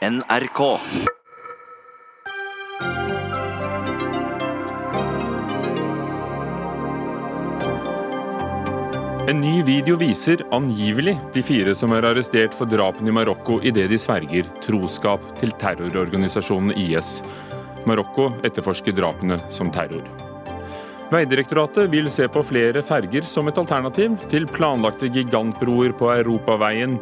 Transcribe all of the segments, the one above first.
NRK. En ny video viser angivelig de fire som er arrestert for drapene i Marokko idet de sverger troskap til terrororganisasjonen IS. Marokko etterforsker drapene som terror. Veidirektoratet vil se på flere ferger som et alternativ til planlagte gigantbroer på europaveien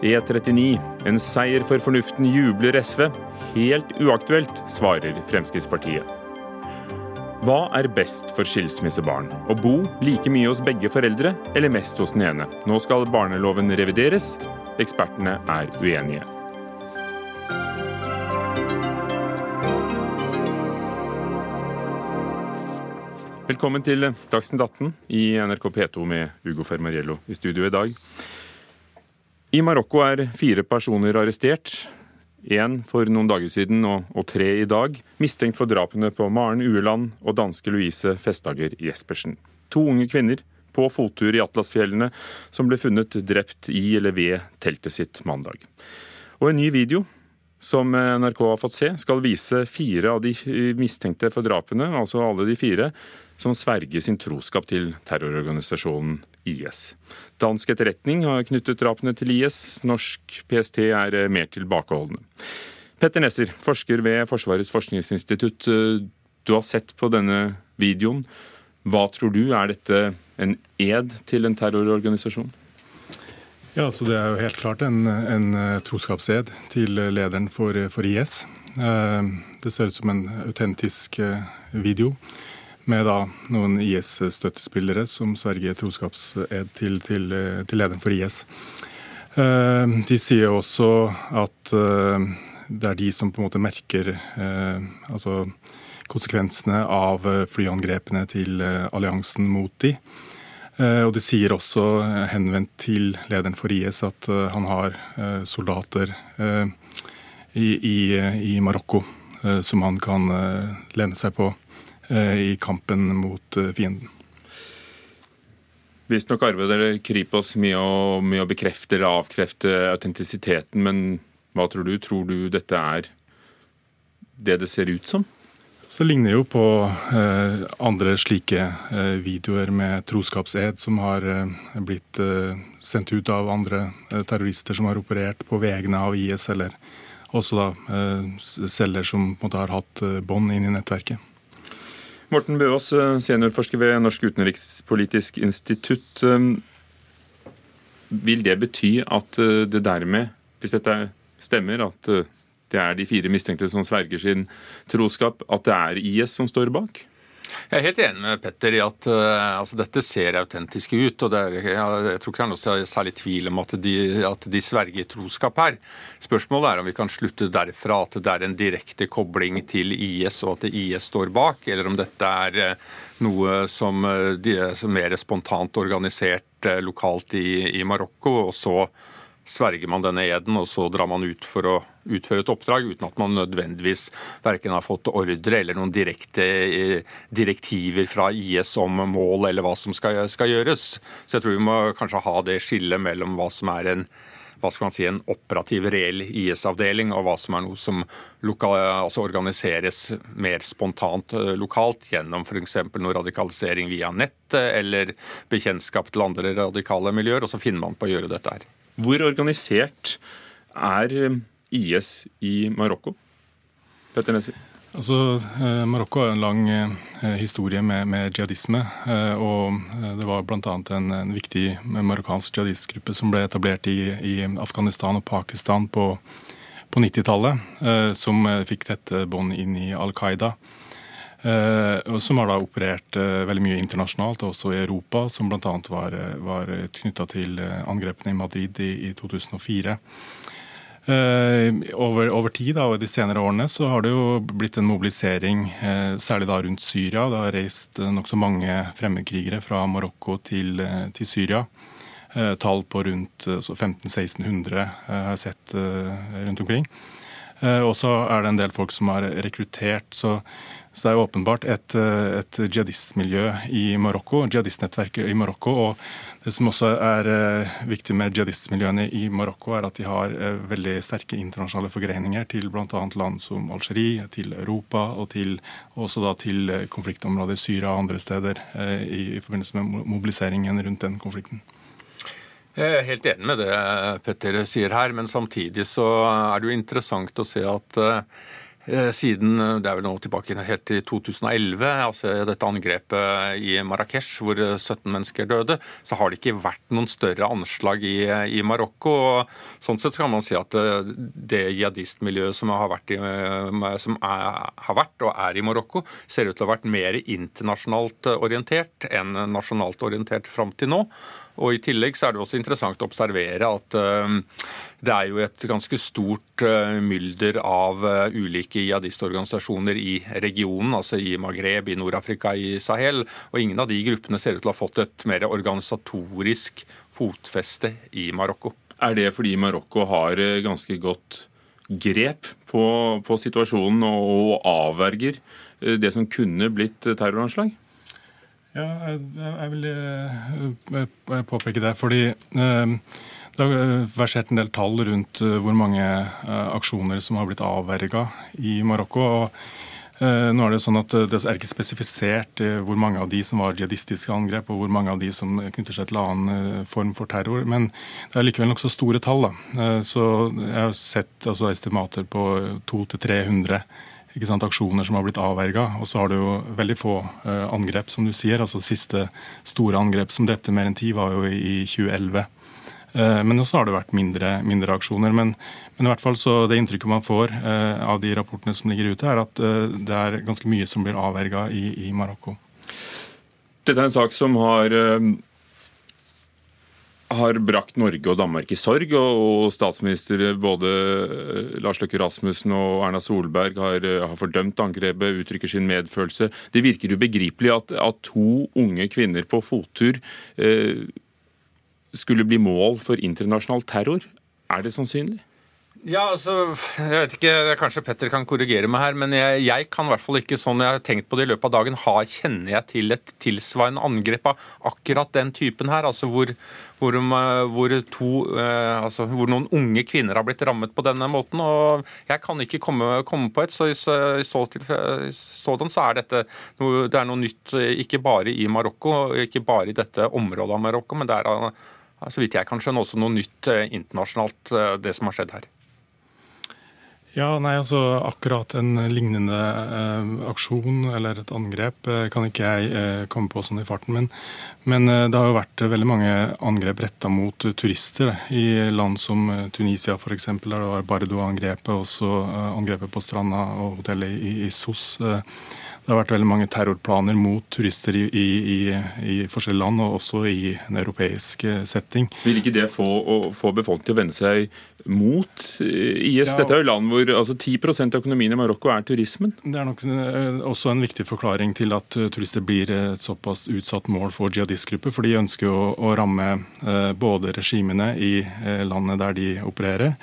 E39. En seier for fornuften jubler SV. Helt uaktuelt, svarer Fremskrittspartiet. Hva er best for skilsmissebarn? Å bo like mye hos begge foreldre, eller mest hos den ene? Nå skal barneloven revideres. Ekspertene er uenige. Velkommen til Dagsnytt 18 i NRK P2 med Ugo Fermariello i studio i dag. I Marokko er fire personer arrestert. Én for noen dager siden og, og, tre i dag. Mistenkt for drapene på Maren Ueland og danske Louise Festager Jespersen. To unge kvinner på fottur i Atlasfjellene som ble funnet drept i eller ved teltet sitt mandag. Og en ny video som NRK har fått se, skal vise fire av de mistenkte for drapene, altså alle de fire, som sverger sin troskap til terrororganisasjonen IS. Dansk etterretning har knyttet drapene til IS, norsk PST er eh, mer tilbakeholdne. Petter Nesser, forsker ved Forsvarets forskningsinstitutt. Eh, du har sett på denne videoen. Hva tror du, er dette en ed til en terrororganisasjon? Ja, så Det er jo helt klart en, en eh, troskapsed til lederen for, for IS. Det ser ut som en autentisk video med da noen IS-støttespillere som sverger troskapsed til, til, til, lederen for IS. Eh, de sier også at eh, det er de som på en måte merker eh, altså konsekvensene av flyangrepene til alliansen mot de. Og De sier også, henvendt til lederen for IS, at han har soldater i, i, i Marokko som han kan lene seg på i kampen mot eh, fienden. Visstnok arbeider Kripos å, med å bekrefte eller avkrefte autentisiteten, men hva tror du? Tror du dette er det det ser ut som? Så ligner jo på eh, andre slike eh, videoer med troskapsed som har eh, blitt eh, sendt ut av andre terrorister som har operert på vegne av IS, eller også da celler som måte har hatt bånd inn i nettverket. Morten Bøås, eh, seniorforsker ved Norsk utenrikspolitisk institutt. Um, vil det bety at eh, det dermed, hvis dette stemmer, at eh, det er de fire mistenkte som sverger sin troskap, at det er IS som står bak? Jeg er helt enig med Petter i at uh, altså, dette ser autentisk ut. og er, Jeg tror ikke det er noe særlig tvil om at de, at de sverger troskap her. Spørsmålet er om vi kan slutte derfra at det er en direkte kobling til IS, og at IS står bak, eller om dette er uh, noe som, uh, de, er mer spontant organisert lokalt i, i Marokko, og så sverger man denne eden, og så drar man ut for å utføre et oppdrag uten at man nødvendigvis verken har fått ordre eller noen direkte eh, direktiver fra IS om mål eller hva som skal, skal gjøres. Så jeg tror vi må kanskje ha det skillet mellom hva som er en hva skal man si, en operativ, reell IS-avdeling, og hva som er noe som loka, altså organiseres mer spontant eh, lokalt gjennom f.eks. noe radikalisering via nett eller bekjentskap til andre radikale miljøer, og så finner man på å gjøre dette her. Hvor organisert er eh, IS i Marokko? Petter Nesser? Altså, eh, Marokko har en lang eh, historie med, med jihadisme. Og Det var bl.a. En, en viktig marokkansk jihadistgruppe som ble etablert i, i Afghanistan og Pakistan på, på 90-tallet, eh, som fikk tette bånd inn i Al Qaida. Eh, som har da operert eh, veldig mye internasjonalt, også i Europa, som bl.a. var, var knytta til eh, angrepene i Madrid i, i 2004. Over, over, tid da, og de senere årene så har det jo blitt en mobilisering, særlig da rundt Syria. Det har reist nokså mange fremmedkrigere fra Marokko til, til Syria. Tall på rundt 1500-1600 har jeg sett rundt omkring. Og så er det en del folk som har rekruttert. så Så det er jo åpenbart et, et jihadistmiljø i Marokko, jihadistnettverket i Marokko. og Det som også er viktig med jihadistmiljøene i Marokko, er at de har veldig sterke internasjonale forgreininger til bl.a. land som Algerie, til Europa og til, også da til konfliktområdet Syria og andre steder i, i forbindelse med mobiliseringen rundt den konflikten. Jeg er helt enig med det Petter sier her, men samtidig så er det jo interessant å se at Eh, siden eh, det er vel nå tilbake helt til 2011, altså dette angrepet i Marrakech hvor 17 eh, mennesker døde, så har det ikke vært noen større anslag i, i Marokko. og Sånn sett kan man si at det jihadistmiljøet som, har vært, i, som er, har vært og er i Marokko, ser ut til å ha vært mer internasjonalt orientert enn nasjonalt orientert fram til nå. Og I tillegg så er det også interessant å observere at det er jo et ganske stort eh, mylder av eh, ulike jihadistorganisasjoner i regionen, altså i Maghreb, i Nord-Afrika, i Sahel. Og ingen av de gruppene ser ut til å ha fått et mer organisatorisk fotfeste i Marokko. Er det fordi Marokko har eh, ganske godt grep på, på situasjonen og avverger det som kunne blitt terroranslag? Ja, jeg, jeg vil påpeke det. fordi eh, det har versert en del tall rundt eh, hvor mange eh, aksjoner som har blitt avverga i Marokko. og eh, nå er Det sånn at det er ikke spesifisert hvor mange av de som var jihadistiske angrep, og hvor mange av de som knytter seg til annen form for terror. Men det er likevel nokså store tall. Da. Så Jeg har sett altså, estimater på 200-300 aksjoner som har blitt avverga. Og så har du jo veldig få angrep, som du sier. altså Siste store angrep som drepte mer enn ti, var jo i 2011. Eh, men også har det vært mindre, mindre aksjoner. Men, men, i hvert fall så det inntrykket man får eh, av de rapportene som ligger ute, er at eh, det er ganske mye som blir avverga i, i Marokko. Dette er en sak som har har brakt Norge og Danmark i sorg, og statsminister både Lars Løkke Rasmussen og Erna Solberg har, har fordømt angrepet, uttrykker sin medfølelse. Det virker ubegripelig at, at to unge kvinner på fottur eh, skulle bli mål for internasjonal terror. Er det sannsynlig? Ja, altså, jeg vet ikke, Kanskje Petter kan korrigere meg her, men jeg, jeg, kan i hvert fall ikke sånn jeg har tenkt på det i løpet av dagen, har, kjenner jeg til et tilsvarende angrep av akkurat den typen her. altså Hvor, hvor, hvor, to, eh, altså, hvor noen unge kvinner har blitt rammet på denne måten. og Jeg kan ikke komme, komme på et, så i så, så, sådan så er dette noe, det er noe nytt ikke bare i Marokko, ikke bare i dette området av Marokko, men det er så vidt jeg kan skjønne, også noe nytt eh, internasjonalt, eh, det som har skjedd her. Ja, nei, altså Akkurat en lignende eh, aksjon eller et angrep eh, kan ikke jeg eh, komme på sånn i farten. Men, men eh, det har jo vært veldig mange angrep retta mot turister i land som Tunisia f.eks. Der det var Bardo-angrepet, også angrepet på stranda og hotellet i, i SOS. Det har vært veldig mange terrorplaner mot turister i, i, i, forskjellige land, og også i en europeisk eh, setting. Vil ikke det få, få befolkningen til å vende seg mot eh, IS? Ja, Dette er jo land hvor altså 10 av økonomien i Marokko er turismen. Det er nok eh, også en viktig forklaring til at turister blir et såpass utsatt mål for jihadistgrupper. For de ønsker å, å ramme både regimene i landet der de opererer,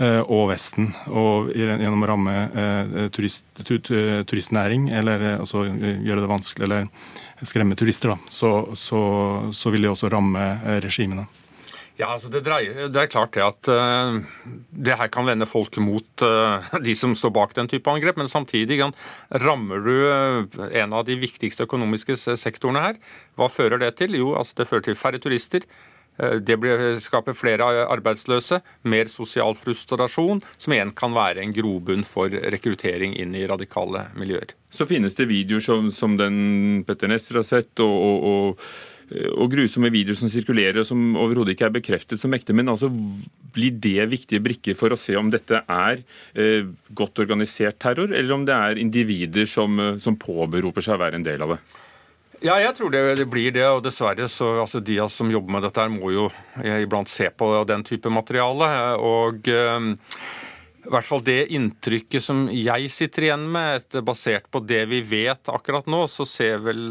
og Vesten. Og gjennom å ramme eh, turist, turistnæring, eller eh, altså gjøre det vanskelig, eller skremme turister, da, så, så, så vil de også ramme regimene. Ja, altså det, dreier, det, er klart det at uh, det her kan vende folk mot uh, de som står bak den type angrep, men samtidig kan, rammer du uh, en av de viktigste økonomiske sektorene her. Hva fører det til? Jo, altså det fører til færre turister, Eh, det skaper flere arbeidsløse, mer sosial frustrasjon, som igjen kan være en grobunn for rekruttering inn i radikale miljøer. Så finnes det videoer som, som den Petter Nesser har sett, og, og, og, og, grusomme videoer som sirkulerer og som overhodet ikke er bekreftet som ekte. Men altså, blir det viktige brikker for å se om dette er eh, godt organisert terror, eller om det er individer som, eh, som påberoper seg å være en del av det? Ja, jeg tror det, det, blir det. Og dessverre så altså De som jobber med dette, her må jo iblant se på den type materiale. Og um, i hvert fall det inntrykket som jeg sitter igjen med, basert på det vi vet akkurat nå, så ser vel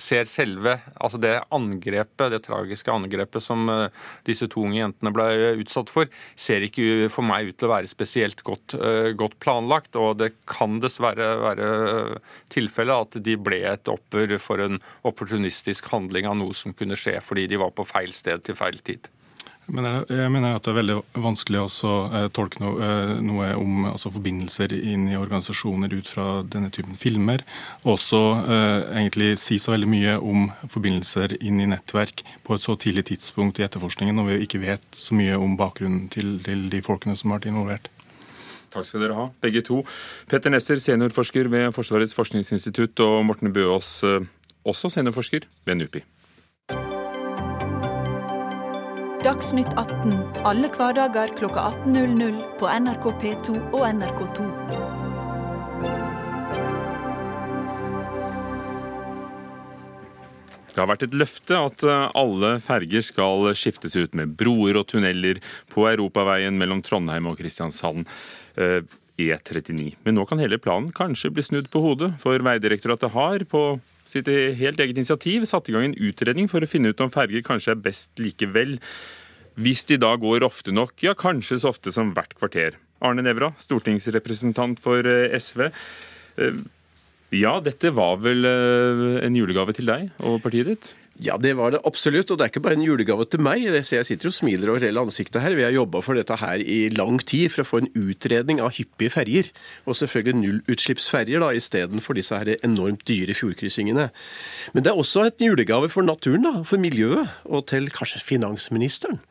ser selve altså det angrepet, det tragiske angrepet som disse to unge jentene ble utsatt for, ser ikke for meg ut til å være spesielt godt, godt planlagt. Og det kan dessverre være tilfellet at de ble et offer for en opportunistisk handling av noe som kunne skje fordi de var på feil sted til feil tid. Men jeg mener at det er veldig vanskelig å eh, tolke noe, eh, noe om altså forbindelser inn i organisasjoner ut fra denne typen filmer. Og også eh, egentlig si så veldig mye om forbindelser inn i nettverk på et så tidlig tidspunkt i etterforskningen, når vi ikke vet så mye om bakgrunnen til, til de folkene som har vært involvert. Takk skal dere ha, begge to. Petter Nesser, seniorforsker ved Forsvarets forskningsinstitutt, og Morten Bøås, også seniorforsker ved NUPI. Dagsnytt 18 alle hverdager kl 18.00 på NRK P2 og NRK2. Det har vært et løfte at eh, alle ferger skal skiftes ut med broer og tunneler på europaveien mellom Trondheim og Kristiansand. E39. Eh, e Men nå kan hele planen kanskje bli snudd på hodet, for Veidirektoratet har på sitt helt eget initiativ satt i gang en utredning for å finne ut om ferger kanskje er best likevel. Hvis de da går ofte nok, ja kanskje så ofte som hvert kvarter. Arne Nævra, stortingsrepresentant for eh, SV. Eh, ja, dette var vel eh, en julegave til deg og partiet ditt? Ja, det var det absolutt. Og det er ikke bare en julegave til meg. Jeg sitter og smiler over hele ansiktet her. Vi har jobba for dette her i lang tid for å få en utredning av hyppige ferjer. Og selvfølgelig nullutslippsferjer da, istedenfor disse her enormt dyre fjordkryssingene. Men det er også et julegave for naturen, da, for miljøet, og til kanskje finansministeren.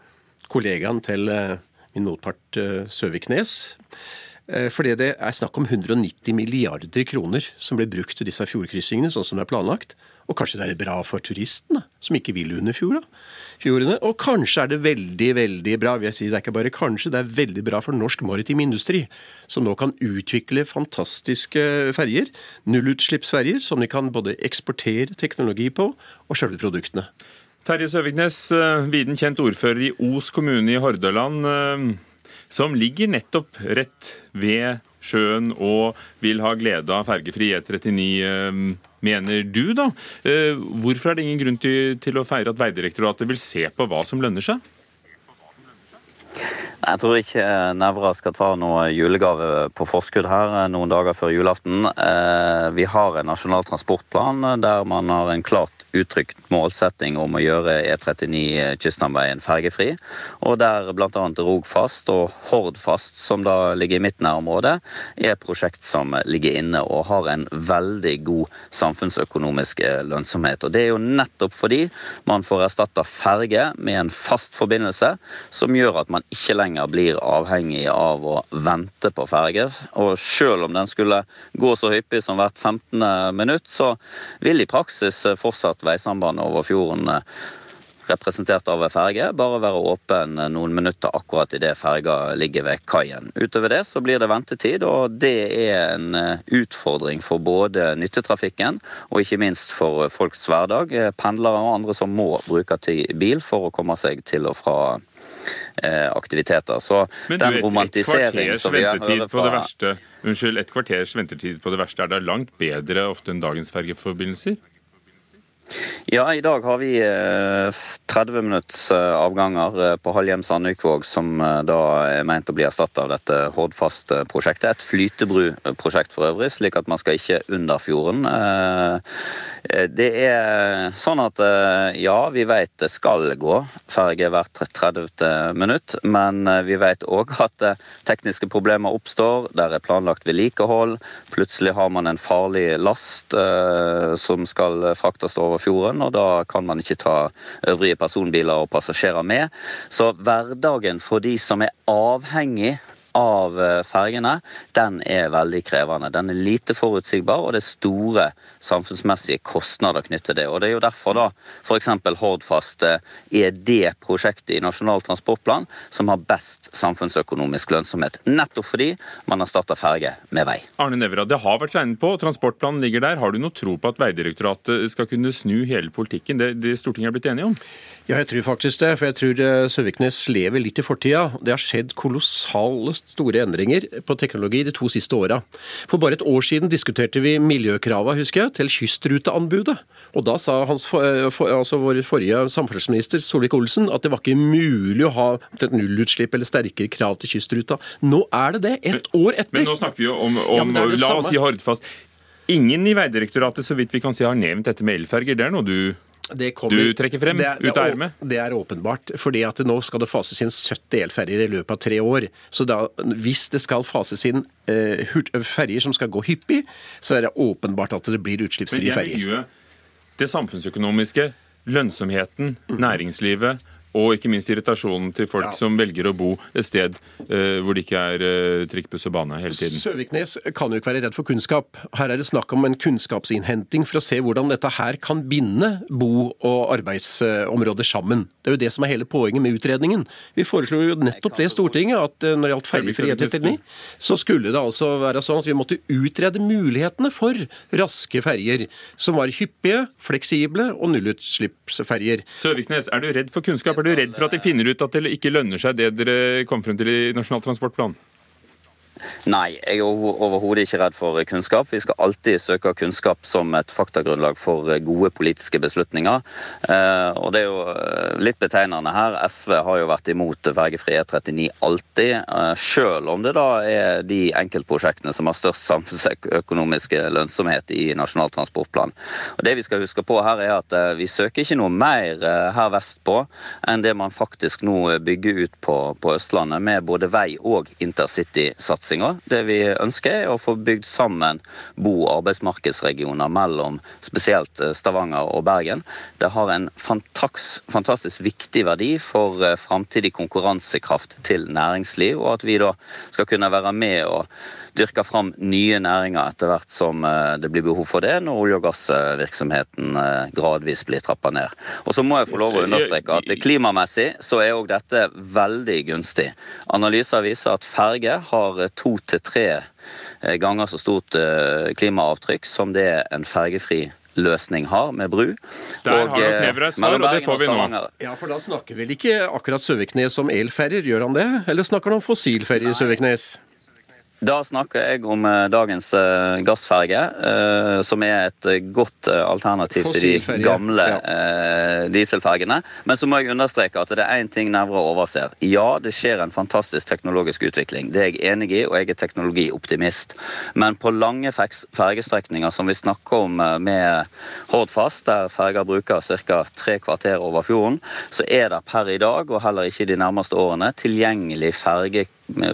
Kollegaen til eh, min motpart eh, Søviknes. Eh, fordi det er snakk om 190 milliarder kroner som ble brukt til disse fjordkryssingene, sånn som det er planlagt. Og kanskje det er bra for turistene, som ikke vil under fjorda, fjordene. Og kanskje er det veldig, veldig bra, vil jeg si, det er ikke bare kanskje, det er veldig bra for norsk maritim industri, som nå kan utvikle fantastiske ferjer, nullutslippsferjer, som de kan både eksportere teknologi på, og sjølve produktene. Terje Søviknes, eh, viden kjent ordfører i Os kommune i Hordaland, eh, som ligger nettopp rett ved sjøen og vil ha glede av fergefri E39 mener du, da. Eh, hvorfor er det ingen grunn til, å feire at Veidirektoratet vil se på hva som lønner seg? Jeg tror ikke Nevra skal ta noe julegave på forskudd her eh, noen dager før julaften. Eh, vi har en nasjonal transportplan der man har en klart uttrykt målsetting om å gjøre E39 Kyststamveien fergefri, og der bl.a. Rogfast og Hordfast, som da ligger i mitt nærområde, er prosjekt som ligger inne og har en veldig god samfunnsøkonomisk lønnsomhet. Og Det er jo nettopp fordi man får erstatta ferge med en fast forbindelse, som gjør at man ikke lenger blir avhengig av å vente på ferge. Og selv om den skulle gå så hyppig som hvert 15. minutt, så vil i praksis fortsatt veisambandet over fjorden eh, representert av ferge, bare være åpen noen minutter akkurat idet ferga ligger ved kaien. Utover det så blir det ventetid, og det er en eh, utfordring for både nyttetrafikken og ikke minst for folks hverdag. Eh, pendlere og andre som må bruke bil for å komme seg til og fra aktiviteter. Så Men den romantiseringen som vi hører fra verste, Unnskyld, et kvarters ventetid på det verste er da langt bedre ofte enn dagens fergeforbindelser? Ja, i dag har vi 30 eh, minutts eh, avganger eh, på Halhjem-Sandvikvåg, som da er meint å bli erstatta av dette Hordfast-prosjektet. Et flytebruprosjekt for øvrig, slik at man skal ikke under fjorden. Det er sånn at ja, vi vet det skal gå ferge hvert 30. minutt, men vi vet òg at tekniske problemer oppstår. Der er planlagt vedlikehold. Plutselig har man en farlig last som skal fraktes over over fjorden, og da kan man ikke ta øvrige personbiler og passasjerer med. Så hverdagen for de som er avhengig av eh, fergene, den er veldig krevende. Den er lite forutsigbar, og det er store samfunnsmessige kostnader knyttet til det. Og Det er jo derfor da f.eks. Hordfast eh, er det prosjektet i Nasjonal transportplan som har best samfunnsøkonomisk lønnsomhet. Nettopp fordi man starta ferge med vei. Arne Nævra, det har vært regnet på, transportplanen ligger der. Har du noe tro på at Veidirektoratet skal kunne snu hele politikken, det, det Stortinget er blitt enige om? Ja, jeg tror faktisk det. For jeg tror eh, Søviknes lever litt i fortida. Det har skjedd kolossale store endringer på teknologi de to siste åra. For bare et år siden diskuterte vi miljøkrava, husker jeg, til kystruteanbudet. Og da sa hans, for, altså vår forrige samferdselsminister Solvik-Olsen at det var ikke mulig å ha et nullutslipp eller sterkere krav til kystruta. Nå er det det, ett år etter. Men nå snakker vi jo om, om ja, la oss si Hordfast. Ingen i Vegdirektoratet så vidt vi kan si, har nevnt dette med elferger. Det er noe du Kommer, du trekker frem det er, ut av ermet? Det er åpenbart. fordi at Nå skal det fases inn 70 elferjer i løpet av tre år. Så da, hvis det skal fases inn eh, ferjer som skal gå hyppig, så er det åpenbart at det blir utslippsfrie ferjer. Det samfunnsøkonomiske, lønnsomheten, mm. næringslivet og ikke minst irritasjonen til folk ja. som velger å bo et sted eh, hvor det ikke er eh, trikkbuss og bane hele tiden. Søviknes kan jo ikke være redd for kunnskap. Her er det snakk om en kunnskapsinnhenting for å se hvordan dette her kan binde bo- og arbeidsområder sammen. Det er jo det som er hele poenget med utredningen. Vi foreslo jo nettopp det i Stortinget, at uh, når det gjaldt ferjefri E39, så skulle det altså være sånn at vi måtte utrede mulighetene for raske ferjer, som var hyppige, fleksible og nullutslippsferjer. Søviknes, er du redd for kunnskap? Du redd for at de finner ut at det ikke lønner seg det dere kom frem til i Nasjonal transportplan? Nei, jeg er overhodet ikke redd for kunnskap. Vi skal alltid søke kunnskap som et faktagrunnlag for gode politiske beslutninger. Eh, og det er jo eh, litt betegnende her. SV har jo vært imot fergefri E39 alltid, eh, selv om det da er de enkeltprosjektene som har størst samfunnsøkonomisk lønnsomhet i Nasjonal transportplan. Og Det vi skal huske på her, er at vi søker ikke noe mer her vestpå enn det man faktisk nå bygger ut på, på Østlandet, med både vei og intercity-satsing satsinger. Det vi ønsker, er å få bygd sammen bo- og arbeidsmarkedsregioner mellom spesielt eh, Stavanger og Bergen. Det har en fantastisk viktig verdi for eh, framtidig konkurransekraft til næringsliv, og at vi da skal kunne være med og dyrke fram nye næringer etter hvert som eh, det blir behov for det, når olje- og gassvirksomheten gradvis blir trappa ned. Og så må jeg få lov å understreke at klimamessig så er òg dette veldig gunstig. Analyser viser at ferge har to til tre eh, ganger så stort eh, klimaavtrykk som det en fergefri løsning har, med bru. Der og, har han Snevra eh, svar, og det får vi nå. Ja, for da snakker vel ikke akkurat Søviknes om elferjer, gjør han det? Eller snakker han om fossilferjer i Søviknes? Da snakker jeg om uh, dagens uh, gassferge, uh, som er et godt alternativ til de gamle ja. dieselfergene. Men så må jeg understreke at det er én ting Nevra overser. Ja, det skjer en fantastisk teknologisk utvikling. Det er jeg enig i, og jeg er teknologioptimist. Men på lange fergestrekninger som vi snakker om med Hordfast, der ferger bruker ca. tre kvarter over fjorden, så er det per i dag, og heller ikke de nærmeste årene, tilgjengelig ferge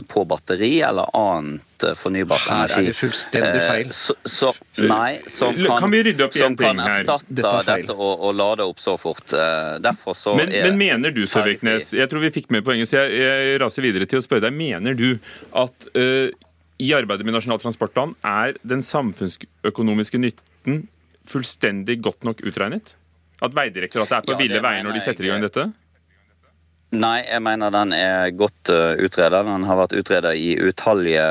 på batteri eller annet eh, fornybart energi. Her er det fullstendig feil. Eh, så, så, nei, som kan, kan, som kan erstatte dette, dette og, og, lade opp så fort. Eh, derfor så men, er Men mener du, Søviknes, jeg tror vi fikk med poenget, så jeg, jeg, raser videre til å spørre deg. Mener du at uh, i arbeidet med Nasjonal transportplan er den samfunnsøkonomiske nytten fullstendig godt nok utregnet? At Vegdirektoratet er på ja, ville veier når de setter i gang dette? Nei, jeg mener den er godt uh, utredet. Den har vært utredet i utallige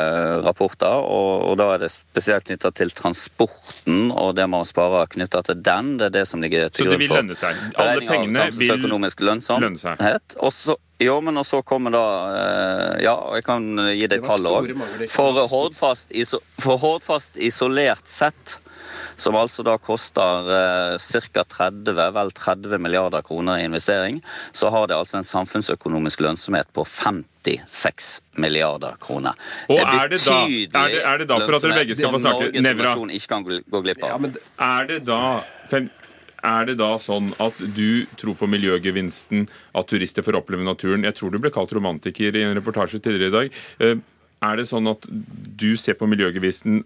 rapporter. Og, og da er det spesielt knytta til transporten og det man sparer knytta til den. Det er det som ligger til grunn for Så det vil lønne seg? Alle pengene vil lønne seg? Også, jo, men så kommer da uh, Ja, jeg kan gi deg tall òg. For Hordfast, for Hordfast isolert sett som altså da koster eh, ca. 30, vel 30 milliarder kroner i investering, så har det altså en samfunnsøkonomisk lønnsomhet på 56 milliarder kroner. Og er det, da, er det, er det da, for at dere begge skal få snakke, Nevra ikke kan gå glipp av. Ja, men, er det da fem, er det da sånn at du tror på miljøgevinsten, at turister får oppleve naturen? Jeg tror du ble kalt romantiker i en reportasje tidligere i dag. Eh, er det sånn at du ser på miljøgevinsten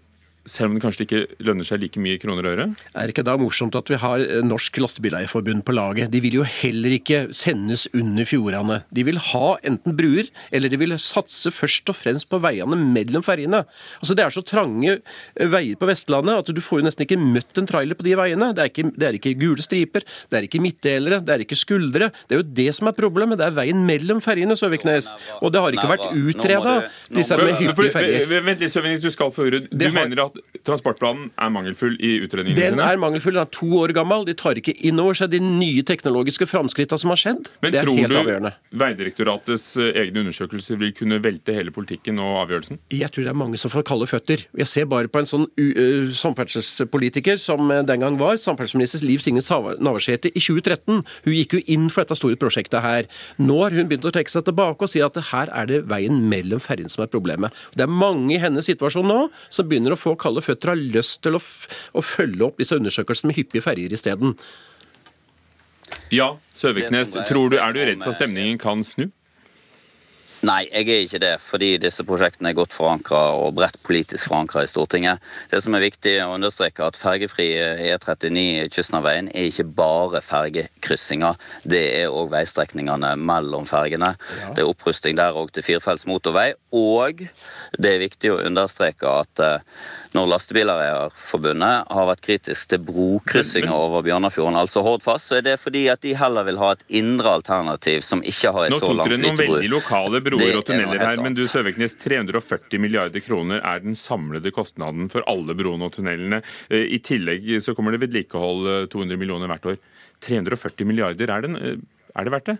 selv om det kanskje ikke lønner seg like mye i kroner og øre? Er det ikke da morsomt at vi har Norsk Lastebileierforbund på laget? De vil jo heller ikke sendes under fjordene. De vil ha enten bruer, eller de vil satse først og fremst på veiene mellom ferjene. Altså Det er så trange eh, veier på Vestlandet at du får jo nesten ikke møtt en trailer på de veiene. Det er ikke, det er ikke gule striper, det er ikke midtdelere, det er ikke skuldre. Det er jo det som er problemet. Det er veien mellom ferjene, Søviknes. Og det har ikke vært utreda, disse med hyppige ferjer. Vent litt, Søviknes, du skal få ordet. Du mener at at transportplanen er mangelfull i utredningene Den sine. er mangelfull, den er to år gammel. De tar ikke inn over seg de nye teknologiske framskrittene som har skjedd. Men det er tror helt du avgjørende. Vegdirektoratets eh, egne undersøkelser vil kunne velte hele politikken og avgjørelsen? Jeg tror det er mange som får kalde føtter. Jeg ser bare på en sånn uh, samferdselspolitiker som eh, den gang var, samferdselsminister Liv Signe Navarsete i 2013. Hun gikk jo inn for dette store prosjektet her. Nå har hun begynt å trekke seg tilbake og si at her er det veien mellom ferjene som er problemet. Det er mange i hennes situasjon nå som begynner å få kalde føtter har lyst til å, f å følge opp disse undersøkelsene med hyppige ferjer isteden. Ja, Søviknes, tror du, er du redd for at stemningen kan snu? Nei, jeg er ikke det, fordi disse prosjektene er godt forankra og bredt politisk forankra i Stortinget. Det som er viktig å understreke, er at fergefri E39 Kystnavveien er ikke bare fergekryssinger. Det er òg veistrekningene mellom fergene. Det er opprusting der òg til firefelts motorvei. Og det er viktig å understreke at eh, når Lastebileierforbundet har vært kritisk til brokryssinger over Bjørnafjorden, altså Hordfast, så er det fordi at de heller vil ha et indre alternativ som ikke har en Nå så tok lang dere noen veldig flytebru. lokale Det broer er og tunneler her, men du. Søviknes, 340 milliarder kroner er den samlede kostnaden for alle broene og tunnelene. Eh, I tillegg så kommer det vedlikehold eh, 200 millioner hvert år. 340 milliarder, er, den, eh, er det verdt det?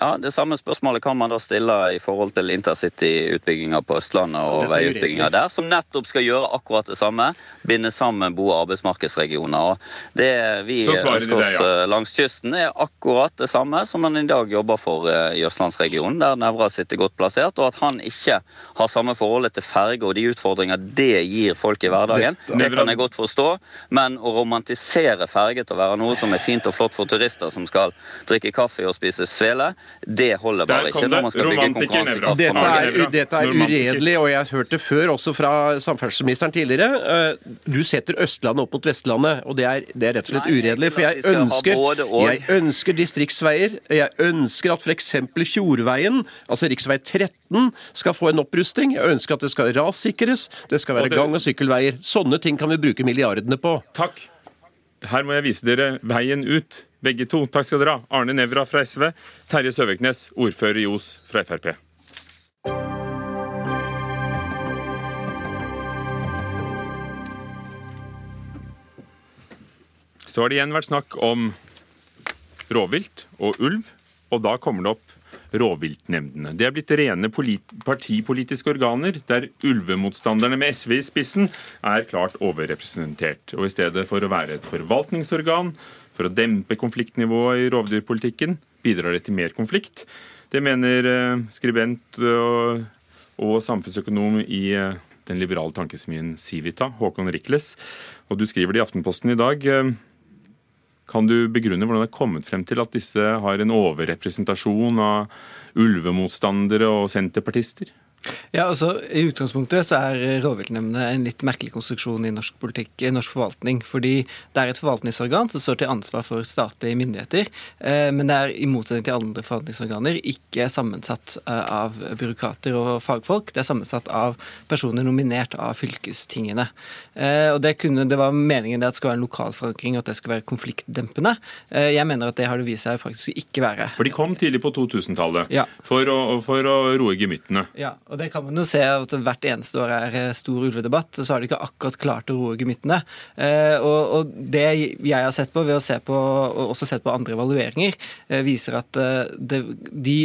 Ja, Det samme spørsmålet kan man da stille i forhold til intercityutbygginga på Østlandet og veiutbygginga der, som nettopp skal gjøre akkurat det samme. Binde sammen bo- og arbeidsmarkedsregioner. Og Det vi ønsker oss det, ja. eh, langs kysten, er akkurat det samme som man i dag jobber for eh, i østlandsregionen, der Nævra sitter godt plassert, og at han ikke har samme forholdet til ferge og de utfordringer det gir folk i hverdagen. Dette- Det kan jeg godt forstå, men å romantisere ferge til å være noe som er fint og flott for turister som skal drikke kaffe og spise svele, det holder bare ikke når man skal bygge konkurransekraft. Dette er, dette er uredelig, og jeg har hørt det før, også fra samferdselsministeren tidligere. Eh, Du setter Østlandet opp mot Vestlandet, og det er, det er rett og slett uredelig. For jeg ønsker, jeg ønsker distriktsveier. Jeg ønsker at f.eks. Fjordveien, altså rv. 13, skal få en opprusting. Jeg ønsker at det skal rassikres. Det skal være gang- og sykkelveier. Sånne ting kan vi bruke milliardene på. Takk. Her må jeg vise dere veien ut, begge to. Takk skal dere ha. Arne Nævra fra SV, Terje Søviknes, ordfører i Os fra Frp. Så har det igjen vært snakk om rovvilt og ulv, og da kommer det opp rovviltnemndene. Det er blitt rene partipolitiske organer, der ulvemotstanderne med SV i spissen er klart overrepresentert. Og i stedet for å være et forvaltningsorgan for å dempe konfliktnivået i rovdyrpolitikken, bidrar det til mer konflikt. Det mener eh, skribent og, og samfunnsøkonom i eh, den liberale tankesmien Civita, Håkon Rikles. Og du skriver det i Aftenposten i dag. Kan du begrunne hvordan det er kommet frem til at disse har en overrepresentasjon av ulvemotstandere og senterpartister? Ja, altså I utgangspunktet så er rovviltnemndene en litt merkelig konstruksjon i norsk politikk, i norsk forvaltning. Fordi det er et forvaltningsorgan som står til ansvar for statlige myndigheter. Eh, men det er i motsetning til andre forvaltningsorganer ikke sammensatt eh, av byråkrater og fagfolk. Det er sammensatt av personer nominert av fylkestingene. Eh, og det, kunne, det var meningen det at det skal være en lokal forankring, og at det skal være konfliktdempende. Eh, jeg mener at det har det vist seg faktisk ikke være. For de kom tidlig på 2000-tallet Ja. for, for å roe gemyttene. Ja, og det kan man jo se at hvert eneste år er eh, stor ulvedebatt, så har de ikke akkurat klart å roe gemyttene. Eh, og, og det jeg har sett på ved å se på, og også sett på andre evalueringer, eh, viser at det, de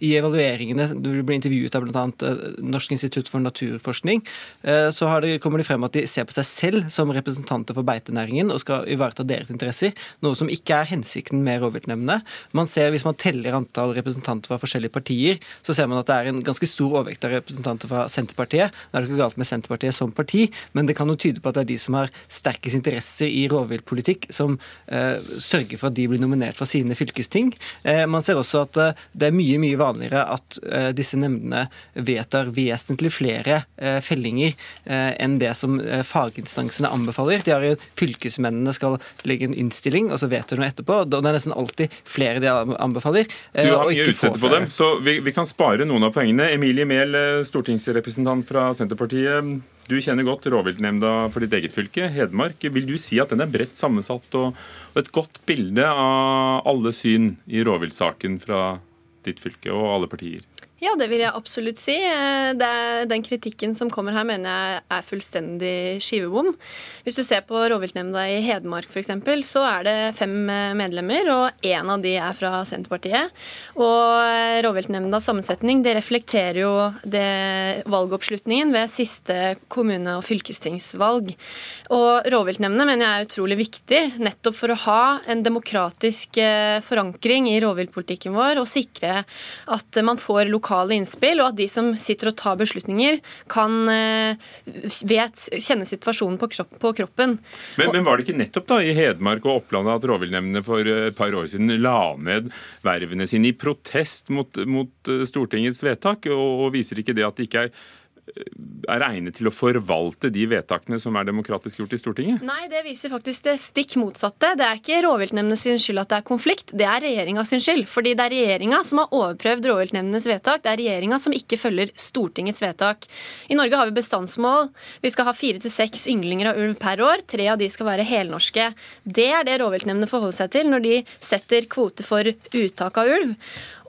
i evalueringene Du ble intervjuet av bl.a. Norsk institutt for naturforskning. eh, Så det, kommer det frem at de ser på seg selv som representanter for beitenæringen og skal ivareta deres interesser, noe som ikke er hensikten med rovviltnemndene. Man ser, Hvis man teller antall representanter fra forskjellige partier, så ser man at det er en ganske stor overvekt av representanter fra Senterpartiet. Nå er det ikke galt med Senterpartiet som parti, men det kan jo tyde på at det er de som har sterkest interesser i rovviltpolitikk, som eh, sørger for at de blir nominert fra sine fylkesting. Eh, man ser også at eh, det er mye, mye vanligere at eh, disse nemndene vedtar vesentlig flere eh, fellinger eh, enn det som faginstansene anbefaler. De har jo Fylkesmennene skal legge en innstilling, og så vedtar de noe etterpå. og Det er nesten alltid flere de anbefaler. Du har mye utsette på dem, så vi, vi kan spare noen av poengene. Emilie Mehl, eh, stortingsrepresentant fra Senterpartiet. Du kjenner godt rovviltnemnda for ditt eget fylke, Hedmark. Vil du si at den er bredt sammensatt og, et godt bilde av alle syn i rovviltsaken fra ditt fylke og alle partier? Ja, det vil jeg absolutt si. Eh, er, den kritikken som kommer her, mener jeg er fullstendig skivebom. Hvis du ser på rovviltnemnda i Hedmark f.eks., så er det fem eh, medlemmer, og én av de er fra Senterpartiet. Og eh, rovviltnemndas sammensetning det reflekterer jo det valgoppslutningen ved siste kommune- og fylkestingsvalg. Og rovviltnemndene mener jeg er utrolig viktig, nettopp for å ha en demokratisk forankring i rovviltpolitikken vår, og sikre at man får lokale lokale innspill, og at de som sitter og tar beslutninger, kan eh, vet, kjenne situasjonen på, kropp, på kroppen. Men, men, var det ikke nettopp da i Hedmark og Oppland at rovviltnemndene for et par år siden la ned vervene sine i protest mot, mot eh, Stortingets vedtak? Og, og viser ikke det at det ikke er er egnet til å forvalte de vedtakene som er demokratisk gjort i Stortinget? Nei, det viser faktisk det stikk motsatte. Det er ikke rovviltnemndene skyld at det er konflikt, det er regjeringa sin skyld. Fordi det er regjeringa som har overprøvd rovviltnemndenes vedtak. Det er regjeringa som ikke følger Stortingets vedtak. I Norge har vi bestandsmål. Vi skal ha fire til seks ynglinger av ulv per år. Tre av de skal være helnorske. Det er det rovviltnemndene forholder seg til når de setter kvote for uttak av ulv.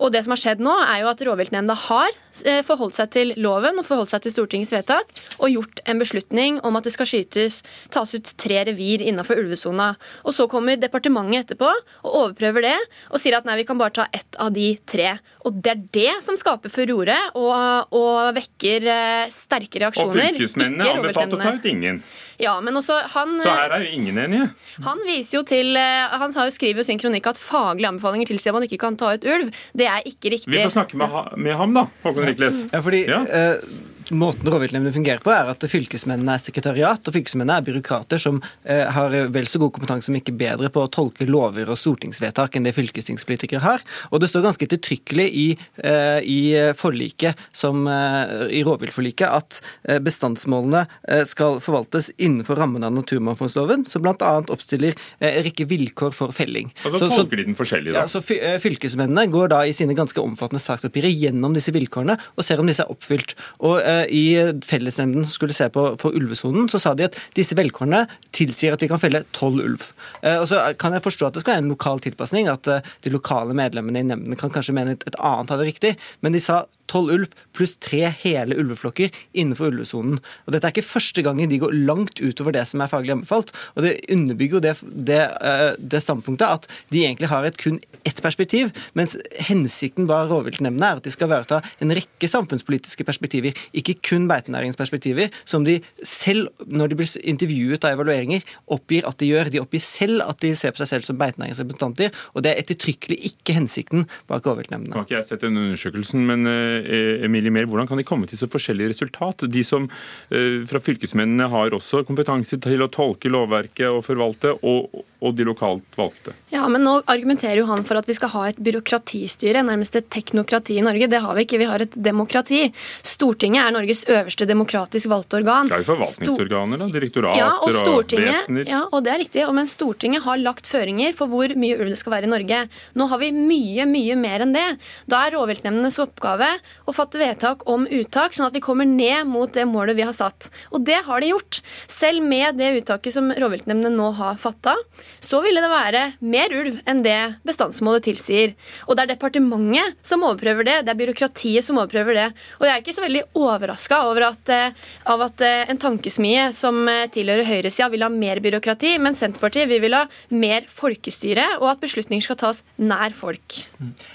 Og det som har skjedd nå, er jo at rovviltnemnda har eh, forholdt seg til loven og forholdt seg til Stortingets vedtak og gjort en beslutning om at det skal skytes, tas ut tre revir innenfor ulvesona. Og så kommer departementet etterpå og overprøver det og sier at nei, vi kan bare ta ett av de tre. Og det er det som skaper furore og, og vekker eh, sterke reaksjoner. Og fylkesmennene anbefalte å ta ut ingen. Ja, men også han... Så her er jo ingen enige? Han viser jo til, eh, han skriver jo sin kronikk at faglige anbefalinger tilsier at man ikke kan ta ut ulv. Det er ikke riktig. Vi får snakke med, med ham, da. Håkon Rikles. Ja, fordi... Ja. Uh, måten rovviltnemndene fungerer på, er at fylkesmennene er sekretariat, og fylkesmennene er byråkrater som eh, har vel så god kompetanse, om ikke bedre, på å tolke lover og stortingsvedtak enn det fylkestingspolitikere har. Og det står ganske ettertrykkelig i, eh, i forliket, som, eh, i rovviltforliket, at eh, bestandsmålene eh, skal forvaltes innenfor rammen av naturmangfoldloven, som bl.a. oppstiller eh, en rekke vilkår for felling. Altså så, så tolker de den forskjellig, da? Ja, så Fylkesmennene går da i sine ganske omfattende saksoppgjør gjennom disse vilkårene og ser om disse er oppfylt. Og i fellesnemnden som skulle se på for ulvesonen, så sa de at disse velkårene tilsier at vi kan felle tolv ulv. Eh, og så kan jeg forstå at det skal være en lokal tilpasning, at eh, de lokale medlemmene i nemnden kan kanskje mene et annet hadde riktig, men de sa tolv ulv pluss tre hele ulveflokker innenfor ulvesonen. Og Dette er ikke første gangen de går langt utover det som er faglig anbefalt. og Det underbygger jo det, det, eh, det, standpunktet at de egentlig har et kun ett perspektiv, mens hensikten bak rovviltnemndene er at de skal ivareta en rekke samfunnspolitiske perspektiver, ikke kun beitenæringsperspektiver, som de selv, når de blir intervjuet av evalueringer, oppgir at de gjør. De oppgir selv at de ser på seg selv som beitenæringsrepresentanter, og det er ettertrykkelig ikke hensikten bak rovviltnemndene. Har ikke jeg sett den undersøkelsen, men Eh, Emilie Mer, hvordan kan de komme til så forskjellige resultat? De som eh, fra fylkesmennene har også kompetanse til å tolke lovverket og forvalte, og, og de lokalt valgte. Ja, men nå argumenterer jo han for at vi skal ha et byråkratistyre, nærmest et teknokrati i Norge. Det har vi ikke, vi har et demokrati. Stortinget er Norges øverste demokratisk valgte organ. Det er jo forvaltningsorganer, da. Direktorater ja, og, og vesener. Ja, og det er riktig. Men Stortinget har lagt føringer for hvor mye ulv det skal være i Norge. Nå har vi mye, mye mer enn det. Da er rovviltnemndenes oppgave å fatte vedtak om uttak, sånn at vi kommer ned mot det målet vi har satt. Og det har de gjort. Selv med det uttaket som rovviltnemndene nå har fatta, så ville det være mer ulv enn det bestandsmålet tilsier. Og det er departementet som overprøver det, det er byråkratiet som overprøver det. Og jeg er ikke så veldig overraska over at, eh, av at eh, en tankesmie som eh, tilhører høyresida, vil ha mer byråkrati, men Senterpartiet vi vil ha mer folkestyre, og at beslutninger skal tas nær folk.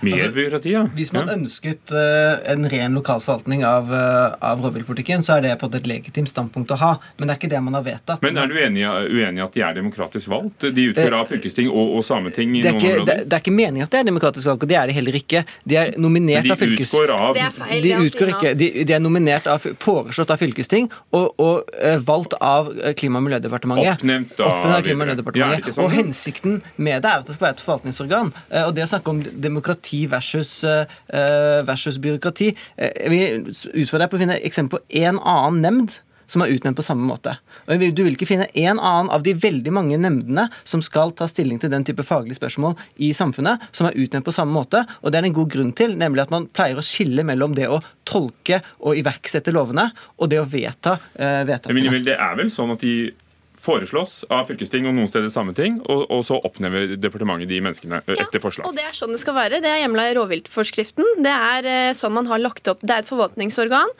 Mer altså, byråkrati, ja. Hvis man ja. ønsket en ren lokal forvaltning av, av rovviltpolitikken, så er det på et legitimt standpunkt å ha. Men det er ikke det man har vedtatt. Men er du uenig, i at de er demokratisk valgt? De utgår av fylkesting og, og sameting i noen områder? Det, det, er ikke meningen at det er demokratisk valgt, og det er det heller ikke. De er nominert de av fylkes... Av... Det er feil. De, utgår ikke, de, de, er nominert av, foreslått av fylkesting og, og uh, valgt av Klima- og miljødepartementet. Oppnevnt av, Oppnevnt av Klima- og miljødepartementet. Ja? Og hensikten med det er at det skal være et forvaltningsorgan. Uh, og det å snakke om demokrati versus, versus byråkrati Jeg vil utfordre deg på å finne eksempel på én annen nemnd som er utnevnt på samme måte. Og Du vil ikke finne en annen av de veldig mange nemndene som skal ta stilling til den type faglige spørsmål i samfunnet, som er utnevnt på samme måte. Og det er en god grunn til, nemlig at man pleier å skille mellom det å tolke og iverksette lovene, og det å vedta eh, vedtakene. Men det er vel sånn at de foreslås av fylkesting og noen steder Sameting, og, og så oppnevner departementet de menneskene eh, etter forslag. Og det er sånn det skal være. Det er hjemla i rovviltforskriften. Det er eh, sånn man har lagt opp. Det er et forvaltningsorgan.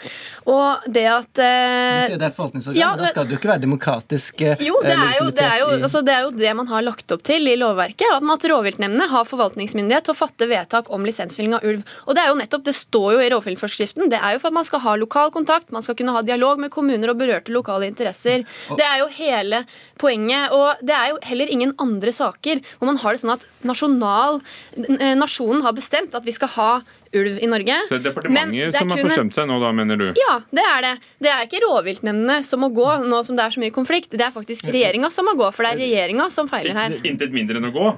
Og det at eh, Du sier det er et forvaltningsorgan, ja, men da skal det jo ikke være demokratisk eh, jo, det er jo, det, er jo, altså det er jo det man har lagt opp til i lovverket. At at rovviltnemndene har forvaltningsmyndighet til å fatte vedtak om lisensfelling av ulv. Og Det er jo nettopp, det står jo i rovviltforskriften. Det er jo for at man skal ha lokal kontakt, man skal kunne ha dialog med kommuner og berørte lokale interesser. Det er jo hele poenget. Og det er jo heller ingen andre saker hvor man har det sånn at nasjonal, eh, nasjonen har bestemt at vi skal ha ulv i Norge. Så det er departementet det er som har forsømt seg nå, da, mener du? ja, det er det. Det er ikke rovviltnemndene som må gå nå som det er så mye konflikt. Det er faktisk regjeringa som må gå, for det er regjeringa som feiler her. Intet mindre enn å gå.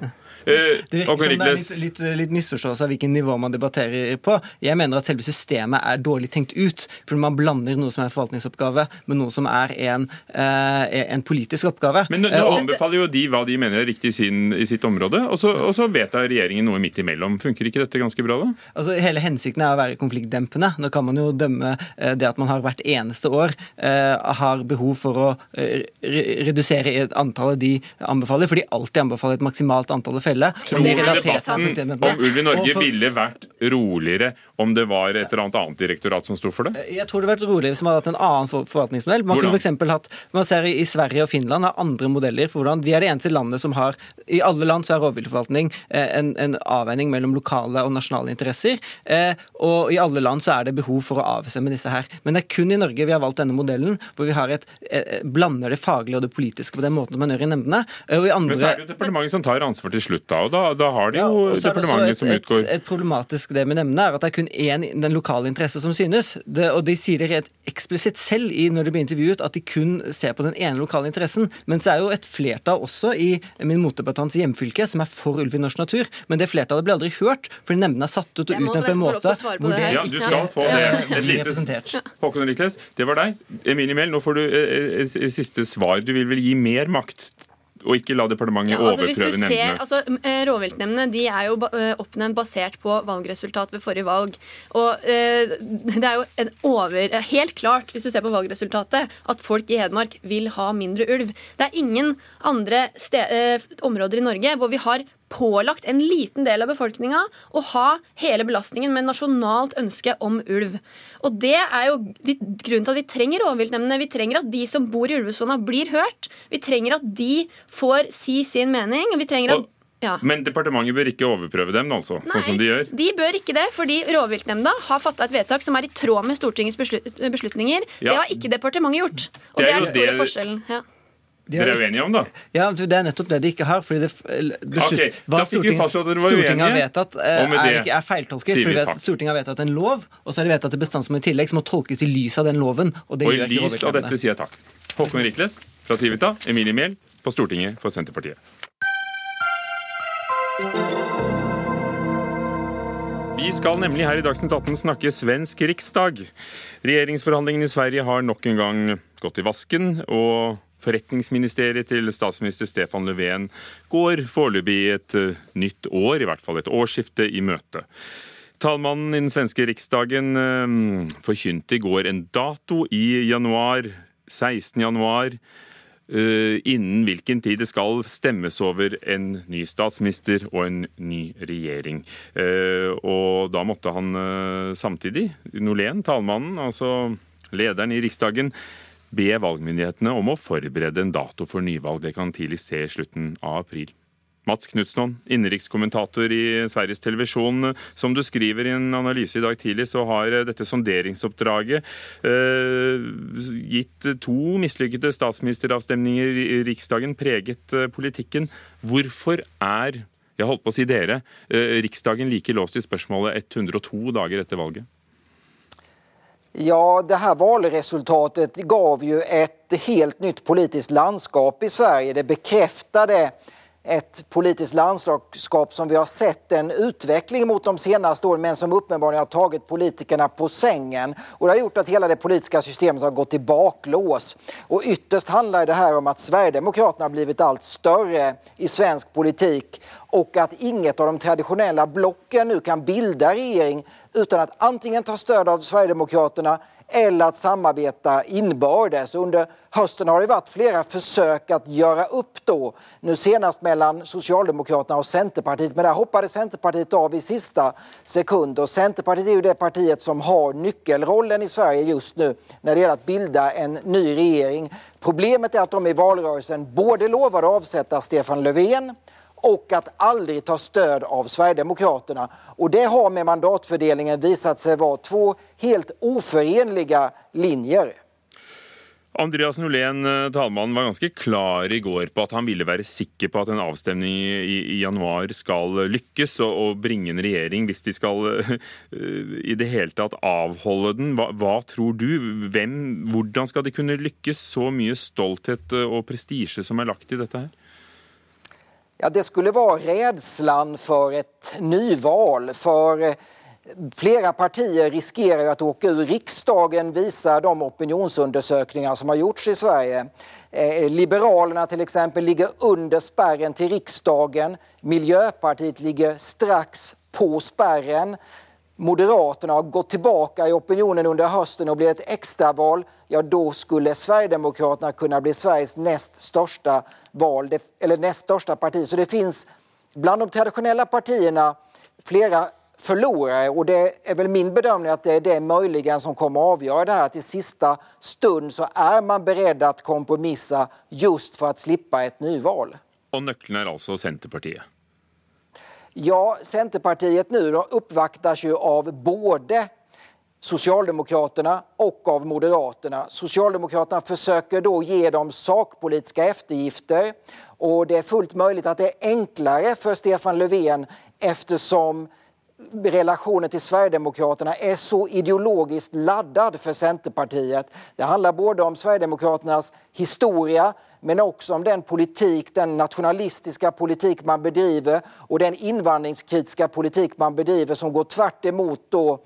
Eh, Det virker som det er litt, litt, litt misforståelse av hvilken nivå man debatterer på. Jeg mener at selve systemet er dårlig tenkt ut, fordi man blander noe som er en forvaltningsoppgave, med noe som er en, eh, en politisk oppgave. Men nå, Eh, nå anbefaler jo de hva de mener er riktig sin, i sitt område, og så, og så vedtar regjeringen noe midt imellom. Funker ikke dette ganske bra, da? Altså, hele hensikten er å være konfliktdempende. Nå kan man jo dømme det at man har hvert eneste år har behov for å redusere antallet de anbefaler, for de alltid anbefaler et maksimalt antall å felle. Tror du debatten om ulv i Norge for- ville vært roligere om det var et eller annet annet direktorat som sto for det? Jeg tror det hadde vært roligere hvis man hadde hatt en annen forvaltningsmodell. Man Hvordan? kunne for eksempel hatt, man ser i, Sverige og Finland har andre modeller for hvordan Vi er det eneste landet som har I alle land så er rovviltforvaltning eh, en, en avveining mellom lokale og nasjonale interesser. Eh, og i alle land så er det behov for å avstemme disse her. Men det er kun i Norge vi har valgt denne modellen, hvor vi har et, eh, blander det faglige og det politiske på den måten som man gjør i nemndene. Og i andre Men så er det jo departementet som tar ansvar til slutt, da. Og da, da har de jo ja, departementet som utgår et, et problematisk det med nemndene er at det er kun én den lokale interesse som synes. Det, og de sier det rett eksplisitt selv i, når de blir intervjuet, at de kun ser på den ene lokale interessen. Men så er jo et flertall også i min motdebattants hjemfylke som er for ulv i norsk natur. Men det flertallet blir aldri hørt, fordi nemndene er satt ut og Jeg utnevnt på en måte på hvor det det. Ja, du skal få det. Et lite. Håkon Rikles, det var deg. Emilie Mehl, nå får du eh, eh, siste svar. Du vil vel gi mer makt, og ikke la departementet Ja, altså, hvis du overprøve ser, nemndene? altså, eh, Rovviltnemndene de er jo eh, oppnevnt basert på valgresultat ved forrige valg. Og eh, det er jo en over, helt klart, hvis du ser på valgresultatet, at folk i Hedmark vil ha mindre ulv. Det er ingen andre sted, eh, områder i Norge hvor vi har pålagt en liten del av befolkninga å ha hele belastningen med nasjonalt ønske om ulv. Og det er jo grunnen til at vi trenger rovviltnemndene. Vi trenger at de som bor i ulvesona, blir hørt. Vi trenger at de får si sin mening. Vi trenger at ja. Men departementet bør ikke overprøve dem, altså, sånn som de gjør? de bør ikke det, fordi rovviltnemnda har fatta et vedtak som er i tråd med Stortingets beslut beslutninger. Ja. Det har ikke departementet gjort. Og Det det er er, den store forskjellen. Ja. De Dere er uenige om, da? Ja, Det er nettopp det de ikke har. fordi det beslut, Ok, da fikk vi fastslått at dere var Stortinget har vedtatt, eh, er, ikke, er feiltolket. fordi vet-. Stortinget har vedtatt en lov, og så har de vedtatt et bestandsmål i tillegg som må tolkes i lys av den loven. Og det Og i lys av dette sier jeg takk. Håkon Rikles fra Civita, Emilie Mehl på Stortinget for Senterpartiet. Vi skal nemlig her i Dagsnytt 18 snakke svensk riksdag. Regjeringsforhandlingene i Sverige har nok en gang gått i vasken, og forretningsministeriet til statsminister Stefan Löfven går foreløpig et eh, nytt år, i hvert fall et årsskifte, i møte. Talmannen i den svenske riksdagen eh, forkynte i går en dato i januar, 16. januar, eh, innen hvilken tid det skal stemmes over en ny statsminister og en ny regjering. Og da måtte han samtidig, Nolén, talmannen, altså lederen i Riksdagen, be valgmyndighetene om å forberede en dato for nyvalg. Det kan tidligst se i slutten av april. Mats Knutsson, innenrikskommentator i Sveriges Televisjon. Som du skriver i en analyse i dag tidlig, så har dette sonderingsoppdraget eh, gitt to mislykkede statsministeravstemninger i Riksdagen preget eh, politikken. Hvorfor er, jeg holdt på å si dere, eh, Riksdagen like låst i spørsmålet 102 dager etter valget? Ja, det här valresultatet gav ju ett helt nytt politiskt landskap i Sverige. Det bekräftade ett politiskt landskap som vi har sett en utveckling mot de senaste åren men som uppenbarligen har tagit politikerna på sängen. Och det har gjort att hela det politiska systemet har gått i baklås. Och ytterst handlar det här om att Sverigedemokraterna har blivit allt större i svensk politik och att inget av de traditionella blocken nu kan bilda regering utan att antingen ta stöd av Sverigedemokraterna eller att samarbeta inbördes. Under hösten har det varit flera försök att göra upp då, nu senast mellan Socialdemokraterna och Centerpartiet, men där hoppade Centerpartiet av i sista sekund och Centerpartiet är ju det partiet som har nyckelrollen i Sverige just nu när det gäller att bilda en ny regering. Problemet är att de i valrörelsen både lovade att avsätta Stefan Löfven och att aldrig ta stöd av Sverigedemokraterna. Och det har med mandatfördelningen visat sig vara två helt oförenliga linjer. Andreas Nolén, eh, talmannen, var ganske klar i går på at han ville være sikker på at en avstemning i, januar skal lykkes, og, og, bringe en regjering hvis de skal uh, i det hele tatt avholde den. Hva, hva tror du? Hvem, hvordan skal de kunne lykkes? Så mye stolthet og prestisje som er lagt i dette her? Ja, det skulle vara rädslan för ett nyval. För eh, flera partier riskerar att åka ur riksdagen, visar de opinionsundersökningar som har gjorts i Sverige. Eh, Liberalerna ligger under spärren till riksdagen. Miljöpartiet ligger strax på spärren. Moderaterna har gått tillbaka i opinionen under hösten och blir ett extraval, ja då skulle Sverigedemokraterna kunna bli Sveriges näst största val, eller näst största parti. Så det finns bland de traditionella partierna flera förlorare och det är väl min bedömning att det är det möjligen som kommer att avgöra det här. Att i sista stund så är man beredd att kompromissa just för att slippa ett nyval. Och nyckeln är alltså Centerpartiet? Ja, Centerpartiet nu då uppvaktas av både Socialdemokraterna och av Moderaterna. Socialdemokraterna försöker då ge dem sakpolitiska eftergifter och det är fullt möjligt att det är enklare för Stefan Löfven eftersom relationen till Sverigedemokraterna är så ideologiskt laddad för Centerpartiet. Det handlar både om Sverigedemokraternas historia men också om den politik, den nationalistiska politik man bedriver och den invandringskritiska politik man bedriver som går tvärt emot då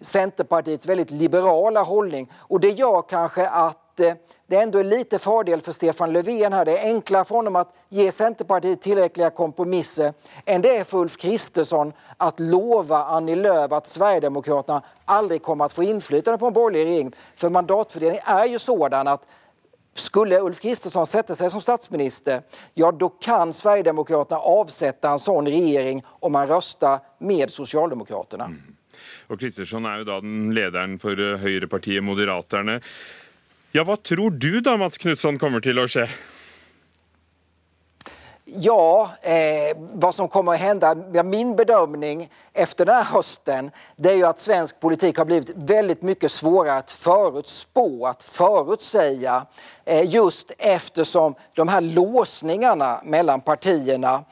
Centerpartiets väldigt liberala hållning. Och det gör kanske att eh, det ändå är lite fördel för Stefan Löfven här. Det är enklare för honom att ge Centerpartiet tillräckliga kompromisser än det är för Ulf Kristersson att lova Annie Lööf att Sverigedemokraterna aldrig kommer att få inflytande på en borgerlig regering. För mandatfördelningen är ju sådan att skulle Ulf Kristersson sätta sig som statsminister, ja då kan Sverigedemokraterna avsätta en sån regering om man röstar med Socialdemokraterna. Mm. Kristersson er jo da den lederen for eh, høyrepartiet Moderaterne. Ja, hva tror du da, Mats Knutsson, kommer til å skje? Ja, eh, vad som kommer att hända, ja, min bedömning efter den här hösten, det är ju att svensk politik har blivit väldigt mycket svårare att förutspå, att förutsäga. Eh, just eftersom de här låsningarna mellan partierna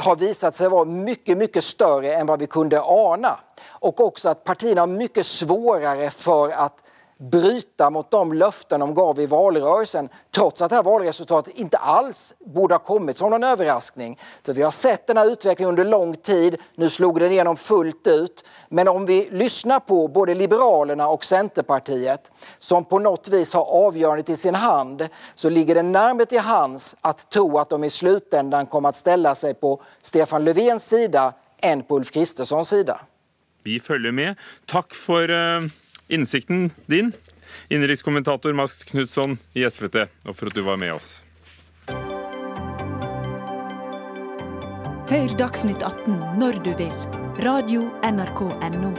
har visat sig vara mycket, mycket större än vad vi kunde ana. Och också att partierna har mycket svårare för att bryta mot de löften de gav i valrörelsen trots att det här valresultatet inte alls borde ha kommit som någon överraskning. För vi har sett den här utvecklingen under lång tid, nu slog den igenom fullt ut. Men om vi lyssnar på både Liberalerna och Centerpartiet som på något vis har avgörandet i sin hand så ligger det närmare till hands att tro att de i slutändan kommer att ställa sig på Stefan Löfvens sida än på Ulf Kristerssons sida. Vi følger med. Takk for uh innsikten din, innenrikskommentator Max Knutson i SVT, og for at du var med oss. Hør Dagsnytt 18 når du vil. Radio NRK Radio.nrk.no.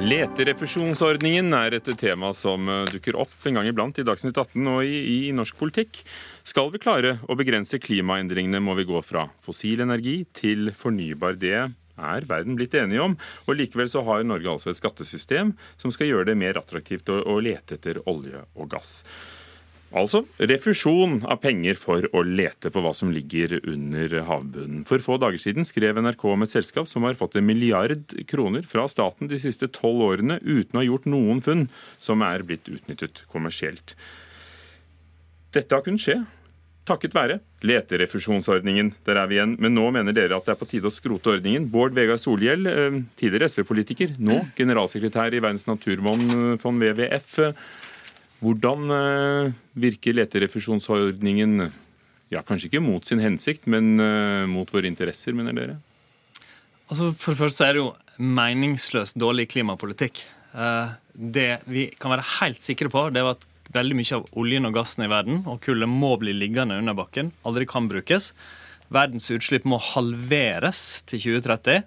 Leterefusjonsordningen er et tema som eh, dukker opp en gang iblant i Dagsnytt 18 og i, i, norsk politikk. Skal vi klare å begrense klimaendringene, må vi gå fra fossil energi til fornybar. Det er verden blitt enige om. Og Likevel så har Norge altså et skattesystem som skal gjøre det mer attraktivt å, å lete etter olje og gass. Altså refusjon av penger for å lete på hva som ligger under havbunnen. For få dager siden skrev NRK om et selskap som har fått en milliard kroner fra staten de siste tolv årene uten å ha gjort noen funn som er blitt utnyttet kommersielt. Dette har kunnet skje takket være leterefusjonsordningen. Der er vi igjen. Men nå mener dere at det er på tide å skrote ordningen. Bård Vegar Solhjell, eh, tidligere SV-politiker, nå generalsekretær i Verdens naturfond WWF. Hvordan eh, virker leterefusjonsordningen ja, kanskje ikke mot sin hensikt, men eh, mot våre interesser, mener dere? Altså, for det første er det jo meningsløst dårlig klimapolitikk. Eh, det vi kan være helt sikre på, det er at veldig mye av oljen og gassen i verden og kullet må bli liggende under bakken, aldri kan brukes. Verdens utslipp må halveres til 2030.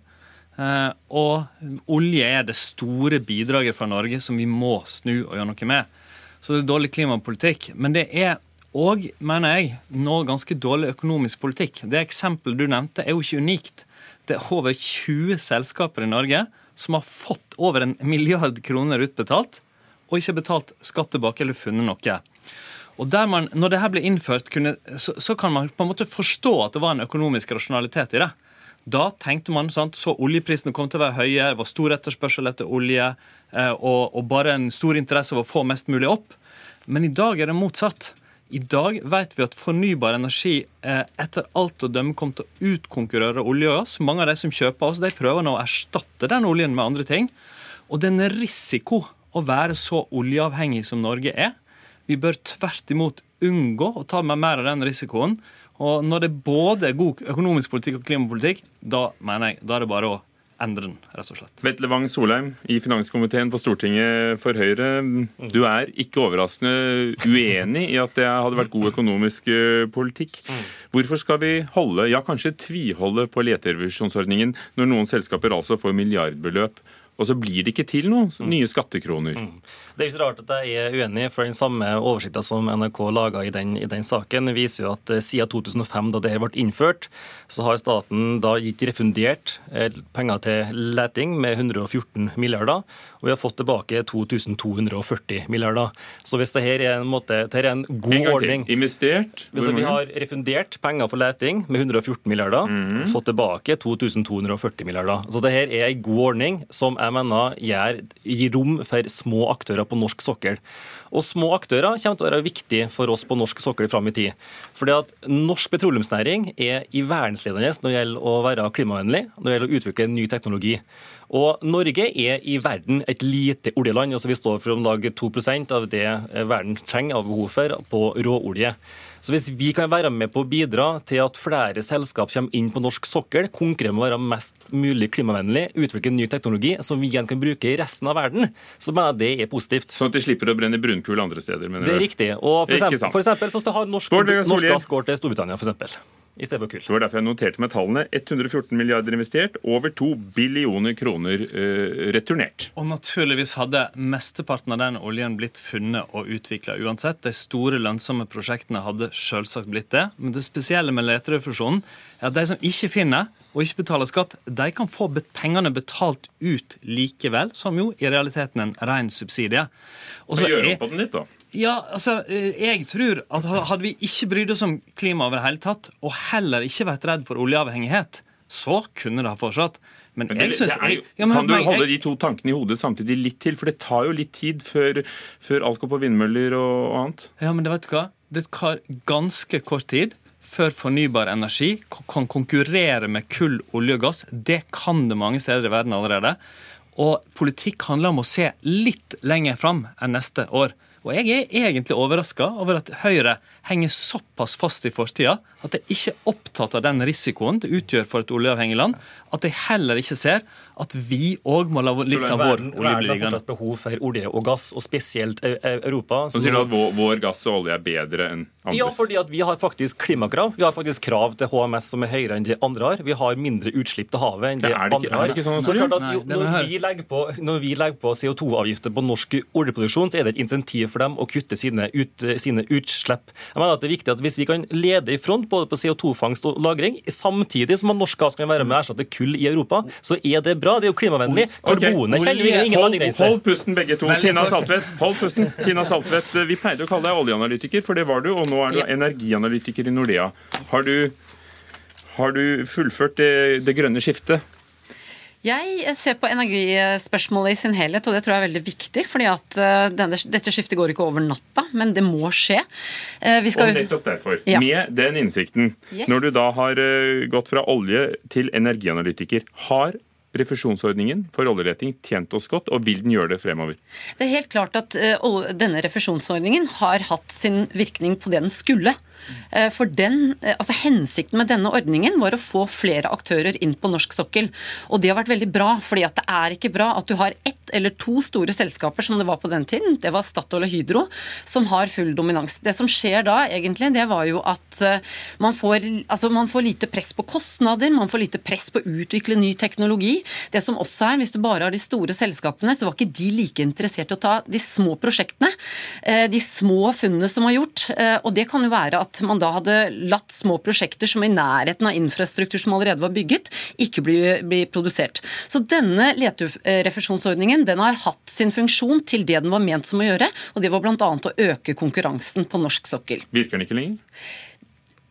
Eh, og olje er det store bidraget fra Norge som vi må snu og gjøre noe med. Så det er dårlig klimapolitikk. Men det er òg, mener jeg, nå ganske dårlig økonomisk politikk. Det eksempelet du nevnte, er jo ikke unikt. Det er over 20 selskaper i Norge som har fått over en milliard kroner utbetalt, og ikke betalt skatt tilbake eller funnet noe. Og der man, når det her ble innført, kunne, så, så, kan man på en måte forstå at det var en økonomisk rasjonalitet i det. Da tenkte man, sant, så oljeprisene kom til å være høye, det var stor etterspørsel etter olje, eh, og, og, bare en stor interesse av å få mest mulig opp. Men i dag er det motsatt. I dag vet vi at fornybar energi eh, etter alt å dømme kommer til å utkonkurrere olje og oss. Mange av de som kjøper oss, de prøver nå å erstatte den oljen med andre ting. Og det er en risiko å være så oljeavhengig som Norge er. Vi bør tvert imot unngå å ta med mer av den risikoen. Og når det både er god økonomisk politikk og klimapolitikk, da mener jeg, da er det bare å endre den, rett og slett. Vetle Wang Solheim i finanskomiteen på Stortinget for Høyre. Du er ikke overraskende uenig i at det hadde vært god økonomisk eh, politikk. Hvorfor skal vi holde, ja kanskje tviholde på leterevisjonsordningen når noen selskaper altså får milliardbeløp og så blir det ikke til noen nye skattekroner. Mm. Det er ikke så rart at jeg er uenig, for den samme oversikta som NRK laga i, i, den saken, viser jo at eh, siden 2005, da det ble innført, så har staten da gitt refundert eh, penger til leting med 114 milliarder, og vi har fått tilbake 2240 milliarder. Så hvis dette er en, måte, dette er en god en ordning Investert? Hvis vi har refundert penger for leting med 114 milliarder, mm. fått tilbake 2240 milliarder. Så dette er en god ordning som jeg mener gir rom for små aktører på norsk sokkel. Og små aktører kommer til å være viktig for oss på norsk sokkel fram i tid. Fordi at norsk petroleumsnæring er i verdensledende når det gjelder å være klimavennlig, når det gjelder å utvikle ny teknologi. Og Norge er i verden et lite oljeland. altså Vi står for om lag 2% av det verden trenger av behov for på råolje. Så hvis vi kan være med på å bidra til at flere selskap kommer inn på norsk sokkel, konkurrere med å være mest mulig klimavennlig, utvikle ny teknologi som vi igjen kan bruke i resten av verden, så mener jeg det er positivt. Sånn at de slipper å brenne brunkull andre steder? mener? Det er riktig. Og for, eksempel, for eksempel så har norsk, norsk gass går til Storbritannia, for eksempel i stedet for kull. Det var derfor jeg noterte meg tallene. 114 milliarder investert, over 2 billioner kroner uh, returnert. Og naturligvis hadde mesteparten av den oljen blitt funnet og utvikla uansett. De store, lønnsomme prosjektene hadde selvsagt blitt det. Men det spesielle med leterefusjonen er at de som ikke finner og ikke betaler skatt, de kan få pengene betalt ut likevel, som jo i realiteten en ren subsidie. Og så gjør opp på den litt, da. Ja, altså, eh, jeg tror at Hadde vi ikke brydd oss om klima over det hele tatt, og heller ikke vært redd for oljeavhengighet, så kunne det ha fortsatt. Men, men det, synes, jo, ja, men, kan du holde de to tankene i hodet samtidig litt til? For det tar jo litt tid før, før alt går på vindmøller og, og, annet. Ja, men det vet du hva? Det tar ganske kort tid før fornybar energi kan konkurrere med kull, olje og gass. Det kan det mange steder i verden allerede. Og politikk handler om å se litt lenger fram enn neste år. Og jeg er egentlig overraska over at Høyre henger såpass fast i fortida at de ikke er opptatt av den risikoen det utgjør for et oljeavhengig land, at de heller ikke ser at vi òg må la litt av vår olje bli liggende. Verden har behov for olje og gass, og spesielt Europa. Så sier du at vår, vår, gass og olje er bedre enn andres? Ja, fordi at vi har faktisk klimakrav. Vi har faktisk krav til HMS som er høyere enn de andre har. Vi har mindre utslipp til havet enn de andre har. Er sånn så klart at jo, når, vi legger på, når vi legger på CO2-avgifter på norsk oljeproduksjon, så er det et insentiv for dem å kutte sine, ut, sine utslipp. Jeg mener at det er viktig at Hvis vi kan lede i front både på CO2-fangst og -lagring, samtidig som at norsk gass kan være med å erstatte kull i Europa, så er det bra. Det er jo klimavennlig. Karbonet okay. kjenner ingen landegrenser. Hold pusten, begge to. Tina Saltvedt, hold pusten. Tina Saltvedt, vi pleide å kalle deg oljeanalytiker, for det var du, og nå er du energianalytiker i Nordea. Har du, har du fullført det, det grønne skiftet? Jeg ser på energispørsmålet i sin helhet, og det tror jeg er veldig viktig. fordi at eh, denne, dette skiftet går ikke over natta, men det må skje. Eh, skal... Og nettopp derfor, ja. med den innsikten, yes. når du da har eh, gått fra olje til energianalytiker, har refusjonsordningen for oljeleting tjent oss godt, og vil den gjøre det fremover? Det er helt klart at denne refusjonsordningen har hatt sin virkning på det den skulle. Eh, for den, eh, altså Hensikten med denne ordningen var å få flere aktører inn på norsk sokkel. Og det har vært veldig bra, fordi at det er ikke bra at du har ett eller to store selskaper som det var på den tiden, det var Statoil og Hydro, som har full dominans. Det som skjer da, egentlig, det var jo at eh, man får, altså man får lite press på kostnader, man får lite press på å utvikle ny teknologi. Det som også er, hvis du bare har de store selskapene, så var ikke de like interessert i å ta de små prosjektene, de små funnene som var gjort. Og det kan jo være at man da hadde latt små prosjekter som i nærheten av infrastruktur som allerede var bygget, ikke bli, bli produsert. Så denne leterefusjonsordningen den har hatt sin funksjon til det den var ment som å gjøre, og det var bl.a. å øke konkurransen på norsk sokkel. Virker den ikke lenger?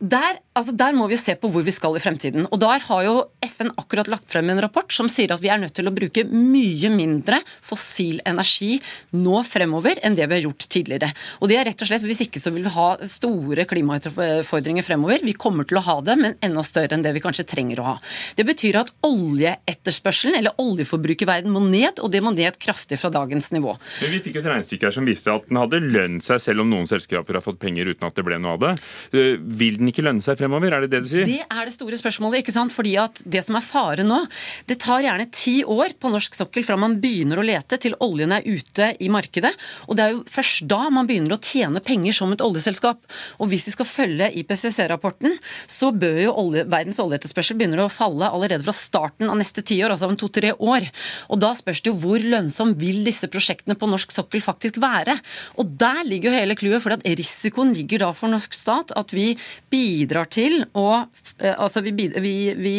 Der, altså der, må vi se på hvor vi skal i fremtiden. Og Der har jo FN akkurat lagt frem en rapport som sier at vi er nødt til å bruke mye mindre fossil energi nå fremover enn det vi har gjort tidligere. Og det er rett og slett, Hvis ikke så vil vi ha store klimautfordringer fremover. Vi kommer til å ha det, men enda større enn det vi kanskje trenger å ha. Det betyr at oljeetterspørselen, eller oljeforbruket i verden, må ned, og det må ned kraftig fra dagens nivå. Men Vi fikk et regnestykke her som viste at den hadde lønt seg selv om noen selskaper har fått penger uten at det ble noe av det. Eh, vil den ikke lønne seg fremover? Er det det du sier? Det er det store spørsmålet. ikke sant? Fordi at Det som er fare nå, det tar gjerne ti år på norsk sokkel fra man begynner å lete til oljen er ute i markedet. Og det er jo først da man begynner å tjene penger som et oljeselskap. Og hvis vi skal følge IPCC-rapporten, så bør jo olje, verdens oljeetterspørsel begynne å falle allerede fra starten av neste tiår, altså om to-tre år. Og da spørs det jo hvor lønnsom vil disse prosjektene på norsk sokkel faktisk være. Og der ligger jo hele clouet, for risikoen ligger da for norsk stat at vi bidrar til å eh, altså vi, vi, vi,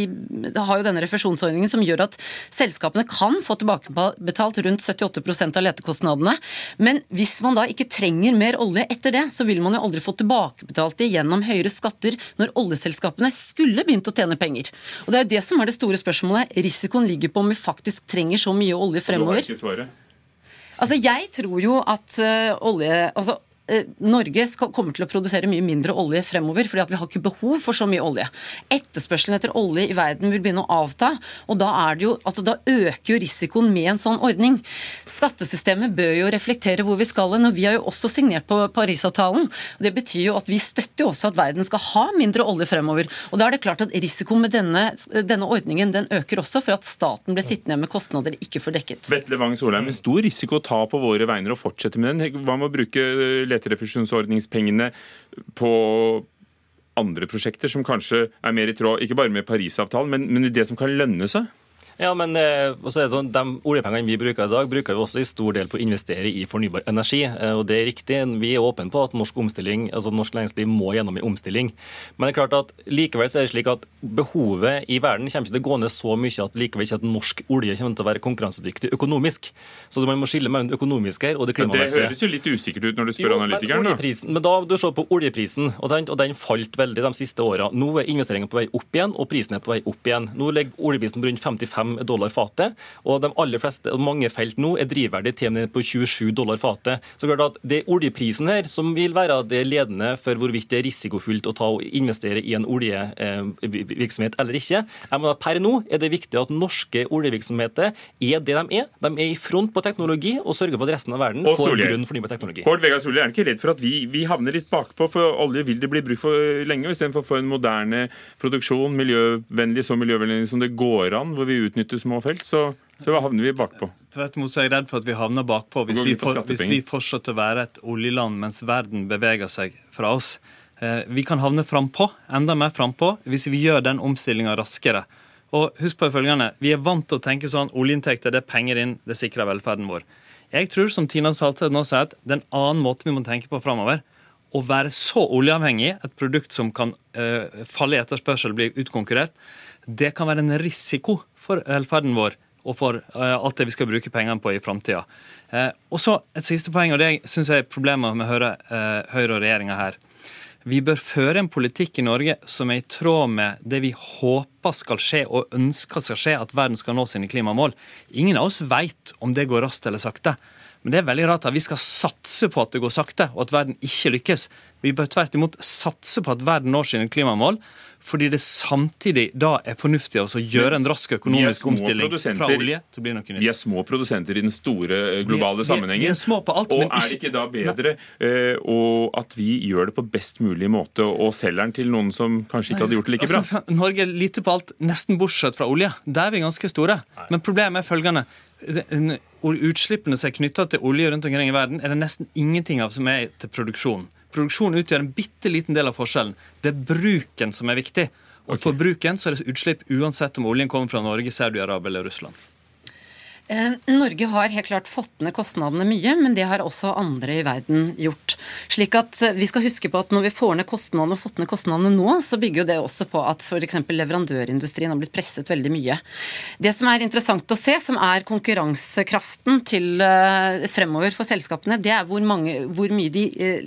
har jo denne refusjonsordningen som gjør at selskapene kan få tilbakebetalt rundt 78% av letekostnadene. Men hvis man da ikke trenger mer olje etter det, så vil man jo aldri få tilbakebetalt det gjennom høyere skatter når oljeselskapene skulle begynt å tjene penger. Og Det er jo det som er det store spørsmålet. Risikoen ligger på om vi faktisk trenger så mye olje fremover. Du har ikke svaret. Altså, Jeg tror jo at uh, olje... Altså, Eh, Norge skal, kommer til å produsere mye mindre olje fremover, fordi vi har ikke behov for så mye olje. Etterspørselen etter olje i verden vil begynne å avta, og da, jo, altså, da øker jo risikoen med en sånn ordning. Skattesystemet bør jo reflektere hvor vi skal hen, og vi har jo også signert på Parisavtalen. og Det betyr jo at vi støtter jo også at verden skal ha mindre olje fremover. Og da er det klart at risikoen med denne, denne ordningen den øker også for at staten blir sittende med kostnader ikke får dekket. Vetle Wang Solheim, en stor risiko å ta på våre vegne og fortsette med den. Hva med å bruke leterefusjonsordningspengene på andre prosjekter som kanskje er mer i tråd, ikke bare med Parisavtalen, men, men det som kan lønne seg? Ja, men eh, også er det sånn, De oljepengene vi bruker i dag, bruker vi også i stor del på å investere i fornybar energi. Eh, og det er riktig. Vi er åpne på at norsk, omstilling, altså norsk næringsliv må gjennom en omstilling. Men det er klart at likevel så er det slik at behovet i verden kommer ikke til å gå ned så mye at likevel ikke at norsk olje kommer til å være konkurransedyktig økonomisk. Så man må skille mellom det økonomiske og det klimamessige. Det høres jo litt usikkert ut når du spør jo, analytikeren. Men, men da du ser på oljeprisen, og den, og den falt veldig de siste åra. Nå er investeringene på vei opp igjen, og prisen er på vei opp igjen. Nå ligger oljeprisen på rundt 55 25 dollar fatet. Og de aller fleste, mange felt nå er drivverdig til på 27 dollar fatet. Så klart at Det er oljeprisen her som vil være det ledende for hvorvidt det er risikofylt å ta og investere i en oljevirksomhet eller ikke. Jeg mener, per nå er det viktig at norske oljevirksomheter er det de er. De er i front på teknologi og sørger for at resten av verden og får grunn fornybar teknologi. Bård Vegar Solhjell er ikke redd for at vi, vi, havner litt bakpå? For olje vil det bli brukt for lenge, istedenfor å få en moderne produksjon, miljøvennlig så miljøvennlig som det går an, hvor vi utnytter små felt, så, så havner vi bakpå. Tvert imot så er jeg redd for at vi havner bakpå hvis vi, for, hvis vi fortsetter å være et oljeland mens verden beveger seg fra oss. Eh, vi kan havne frampå, enda mer frampå, hvis vi gjør den omstillinga raskere. Og husk på følgende, Vi er vant til å tenke sånn oljeinntekter det er penger inn, det sikrer velferden vår. Jeg tror, som Tina Saltvedt nå sier, at det er en annen måte vi må tenke på framover. Å være så oljeavhengig, et produkt som kan uh, falle i etterspørsel, bli utkonkurrert, det kan være en risiko for velferden vår og for uh, alt det vi skal bruke pengene på i framtida. Uh, og så et siste poeng, og det syns jeg er problemet med Høyre, uh, Høyre og regjeringa her. Vi bør føre en politikk i Norge som er i tråd med det vi håper skal skje og ønsker skal skje, at verden skal nå sine klimamål. Ingen av oss veit om det går raskt eller sakte. Men det er veldig rart at vi skal satse på at det går sakte, og at verden ikke lykkes. Vi bør tvert imot satse på at verden når sine klimamål. Fordi det samtidig da er fornuftig å gjøre en rask økonomisk omstilling fra olje til å bli noe nytt. Vi er små produsenter i den store eh, globale sammenhengen. Vi er små på alt, og men er det ikke da bedre uh, at vi gjør det på best mulig måte og selger den til noen som kanskje ikke hadde gjort det like bra? Altså, Norge er lite på alt, nesten bortsett fra olje. Der er vi ganske store. Men problemet er følgende. Utslippene som er knytta til olje rundt omkring i verden, er det nesten ingenting av som er til produksjon. Produksjon utgjør en bitte liten del av forskjellen. Det er bruken som er viktig. Og okay. for bruken så er det utslipp uansett om oljen kommer fra Norge, Saudi-Arabia eller Russland. Eh, Norge har helt klart fått ned kostnadene mye, men det har også andre i verden gjort. Slik at eh, vi skal huske på at når vi får ned kostnadene og fått ned kostnadene nå, så bygger jo det også på at f.eks. leverandørindustrien har blitt presset veldig mye. Det som er interessant å se, som er konkurransekraften til uh, fremover for selskapene, det er hvor, mange, hvor mye de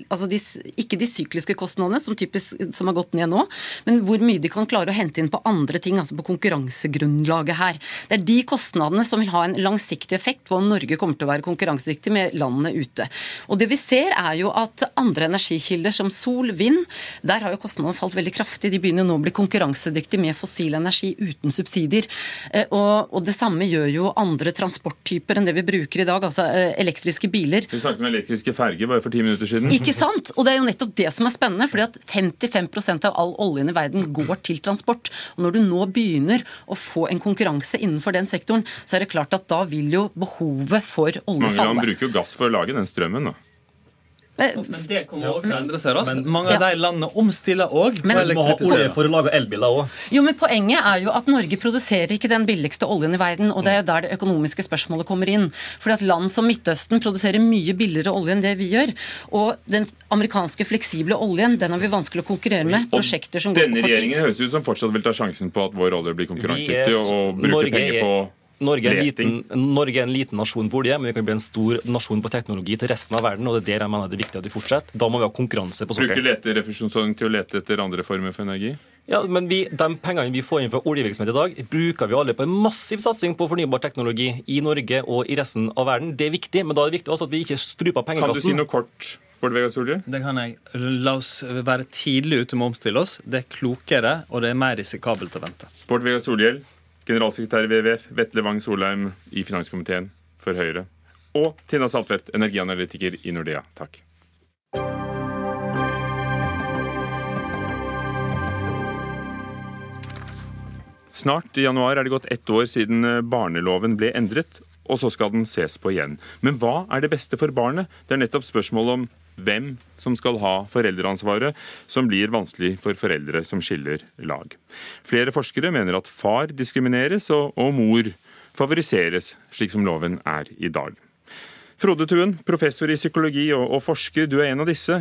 Altså de, ikke de sykliske kostnadene, som typisk som har gått ned nå, men hvor mye de kan klare å hente inn på andre ting, altså på konkurransegrunnlaget her. Det er de kostnadene som vil ha en langsiktig effekt på om Norge kommer til å være konkurransedyktig med landene ute. Og det vi ser er jo at andre energikilder som sol, vind, der har jo kostnadene falt veldig kraftig. De begynner nå å bli konkurransedyktige med fossil energi uten subsidier. Eh, og, og, det samme gjør jo andre transporttyper enn det vi bruker i dag, altså eh, elektriske biler. Vi snakket om elektriske ferger bare for ti minutter siden. Ikke sant? Og det er jo nettopp det som er spennende, fordi at 55% av all oljen i verden går til transport. Og når du nå begynner å få en konkurranse innenfor den sektoren, så er det klart at da da vil jo behovet for olje falle. Mange land bruker jo gass for å lage den strømmen. da. Men, det kommer også til å endre seg raskt. Mange av de landene omstiller òg. Men må ha olje for å lage elbiler òg. Jo, men poenget er jo at Norge produserer ikke den billigste oljen i verden. Og det er jo der det økonomiske spørsmålet kommer inn. Fordi at land som Midtøsten produserer mye billigere olje enn det vi gjør. Og den amerikanske fleksible oljen, den har vi vanskelig å konkurrere med. Prosjekter som går på kort tid. Denne regjeringen høres ut som fortsatt vil ta sjansen på at vår olje blir konkurransedyktig og bruke penger på Norge er, liten, Norge er, en liten nasjon på olje, men vi kan bli en stor nasjon på teknologi til resten av verden. og Det er der jeg mener det er viktig at vi fortsetter. Da må vi ha konkurranse på sokkelen. Bruker leterefusjonsordning til å lete etter andre former for energi? Ja, men vi, De pengene vi får inn fra oljevirksomhet i dag, bruker vi alle på en massiv satsing på fornybar teknologi i Norge og i resten av verden. Det er viktig, men da er det viktig også at vi ikke struper pengekassen. Kan du si noe kort? Bård Vegar Solhjell? Det kan jeg. La oss være tidlig ute med å omstille oss. Det er klokere, og det er mer risikabelt å vente. Bård Vegar Solhjell, generalsekretær i WWF, Vetle Wang Solheim i finanskomiteen for Høyre. Og Tina Saltvedt, energianalytiker i Nordea. Takk. Snart i januar er det gått ett år siden barneloven ble endret, og så skal den ses på igjen. Men hva er det beste for barnet? Det er nettopp spørsmålet om hvem som skal ha foreldreansvaret, som blir vanskelig for foreldre som skiller lag. Flere forskere mener at far diskrimineres og, og mor favoriseres, slik som loven er i dag. Frode Tuen, professor i psykologi og, og, forsker, du er en av disse.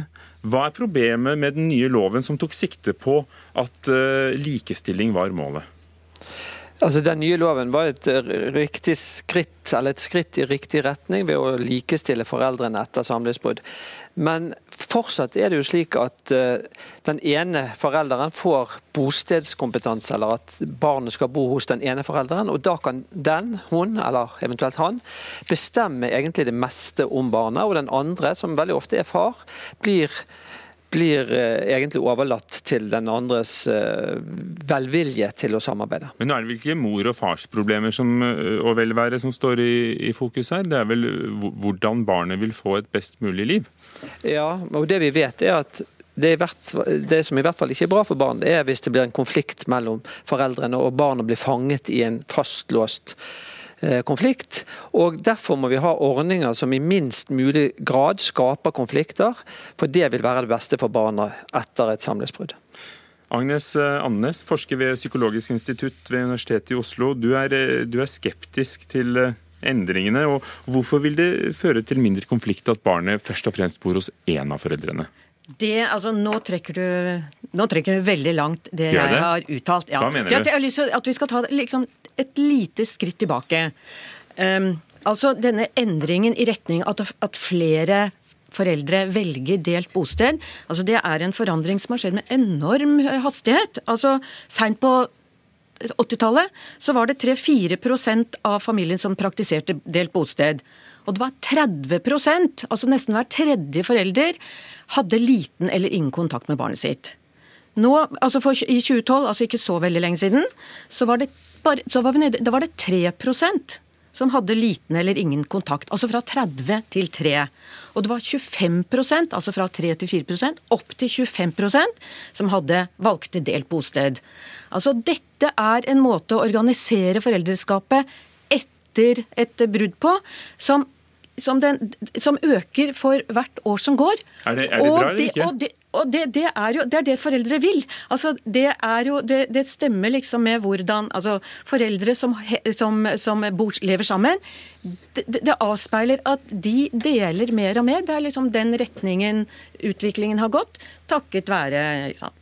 Hva er problemet med den nye loven som tok sikte på at uh, likestilling var målet? Altså, Den nye loven var et riktig skritt, eller et skritt i riktig retning ved å likestille foreldrene etter samlivsbrudd. Men fortsatt er det jo slik at uh, den ene forelderen får bostedskompetanse, eller at barnet skal bo hos den ene forelderen. Og da kan den, hun eller eventuelt han, bestemme egentlig det meste om barnet. Og den andre, som veldig ofte er far, blir blir eh, egentlig overlatt til den andres eh, velvilje til å samarbeide. Men nå er det vel ikke mor- og farsproblemer som, eh, og velvære som står i, i, fokus her? Det er vel hvordan barnet vil få et best mulig liv? Ja, og det vi vet er at det, hvert, det, som i hvert fall ikke er bra for barn, det er hvis det blir en konflikt mellom foreldrene og barna blir fanget i en fastlåst konflikt. og Derfor må vi ha ordninger som i minst mulig grad skaper konflikter. For det vil være det beste for barna etter et samlivsbrudd. Agnes eh, Andenes, forsker ved Psykologisk institutt ved Universitetet i Oslo. Du er, eh, du er skeptisk til endringene. og Hvorfor vil det føre til mindre konflikt at barnet først og fremst bor hos én av foreldrene? Det, altså, nå trekker du nå trekker du veldig langt, det, det? jeg har uttalt. Ja. Hva mener du? Jeg har lyst til at vi skal ta liksom, et lite skritt tilbake. Um, altså denne endringen i retning at, at flere foreldre velger delt bosted. Altså Det er en forandring som har skjedd med enorm hastighet. Altså Seint på 80-tallet så var det 3-4% av familien som praktiserte delt bosted. Og det var 30% altså nesten hver tredje forelder, hadde liten eller ingen kontakt med barnet sitt. Nå, altså for, I 2012, altså ikke så veldig lenge siden, så var det, bare, var nede, da var det 3% som hadde liten eller ingen kontakt. Altså fra 30 til 3. Og det var 25% altså fra 3 til 4% opp til 25% som hadde valgte delt bosted. Altså Dette er en måte å organisere foreldreskapet etter et brudd på, som som, den, som, øker for hvert år som går. Er det, er det bra eller ikke? Og det, og det, det, er jo det, er det foreldre vil. Altså, det, er jo, det, det stemmer liksom med hvordan altså, Foreldre som, som, som bor, lever sammen, det, avspeiler at de deler mer og mer. Det er liksom den retningen utviklingen har gått, takket være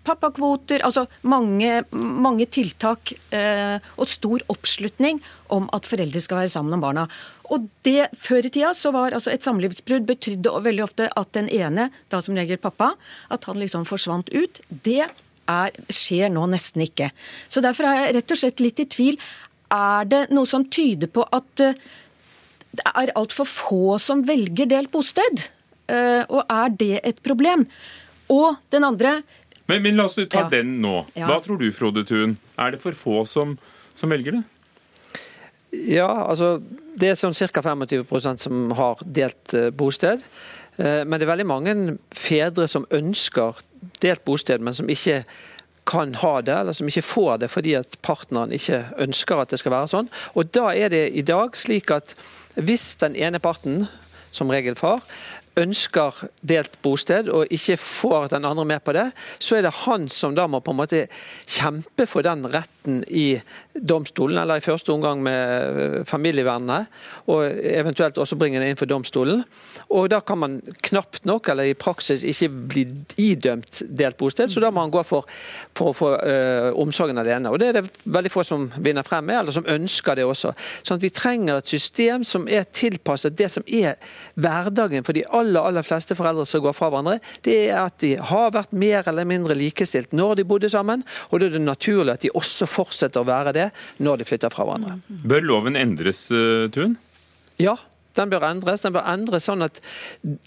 pappakvoter, altså mange, mange tiltak eh, og stor oppslutning om at foreldre skal være sammen om barna. Og det Før i tida så var altså et samlivsbrudd betydde veldig ofte at den ene, da som regel pappa, at han liksom forsvant ut. Det er, skjer nå nesten ikke. Så Derfor er jeg rett og slett litt i tvil. Er det noe som tyder på at uh, det er altfor få som velger delt bosted? Uh, og er det et problem? Og den andre Men, men la oss ta ja. den nå. Hva tror du, Frode Thun? Er det for få som, som velger det? Ja, altså det er sånn ca. 25% som har delt eh, bosted. Eh, men det er veldig mange fedre som ønsker delt bosted, men som ikke kan ha det, eller som ikke får det fordi at partneren ikke ønsker at det skal være sånn. Og Da er det i dag slik at hvis den ene parten, som regel far, ønsker delt bosted og ikke får den andre med på det, så er det han som da må på en måte kjempe for den retten i domstolen, eller i første omgang med familievernet, familievernene, og eventuelt også bringe det inn for domstolen. Og Da kan man knapt nok, eller i praksis, ikke bli idømt delt bosted, så da må han gå for, for å få øh, omsorgen alene. Og Det er det veldig få som vinner frem med, eller som ønsker det også. Sånn at Vi trenger et system som er tilpasset det som er hverdagen for de aller, aller fleste foreldre som går fra hverandre. Det er at de har vært mer eller mindre likestilt når de bodde sammen, og da er det naturlig at de også fortsetter å være det når de flytter fra hverandre. Bør loven endres, Tun? Ja, den bør endres. Den bør endres sånn at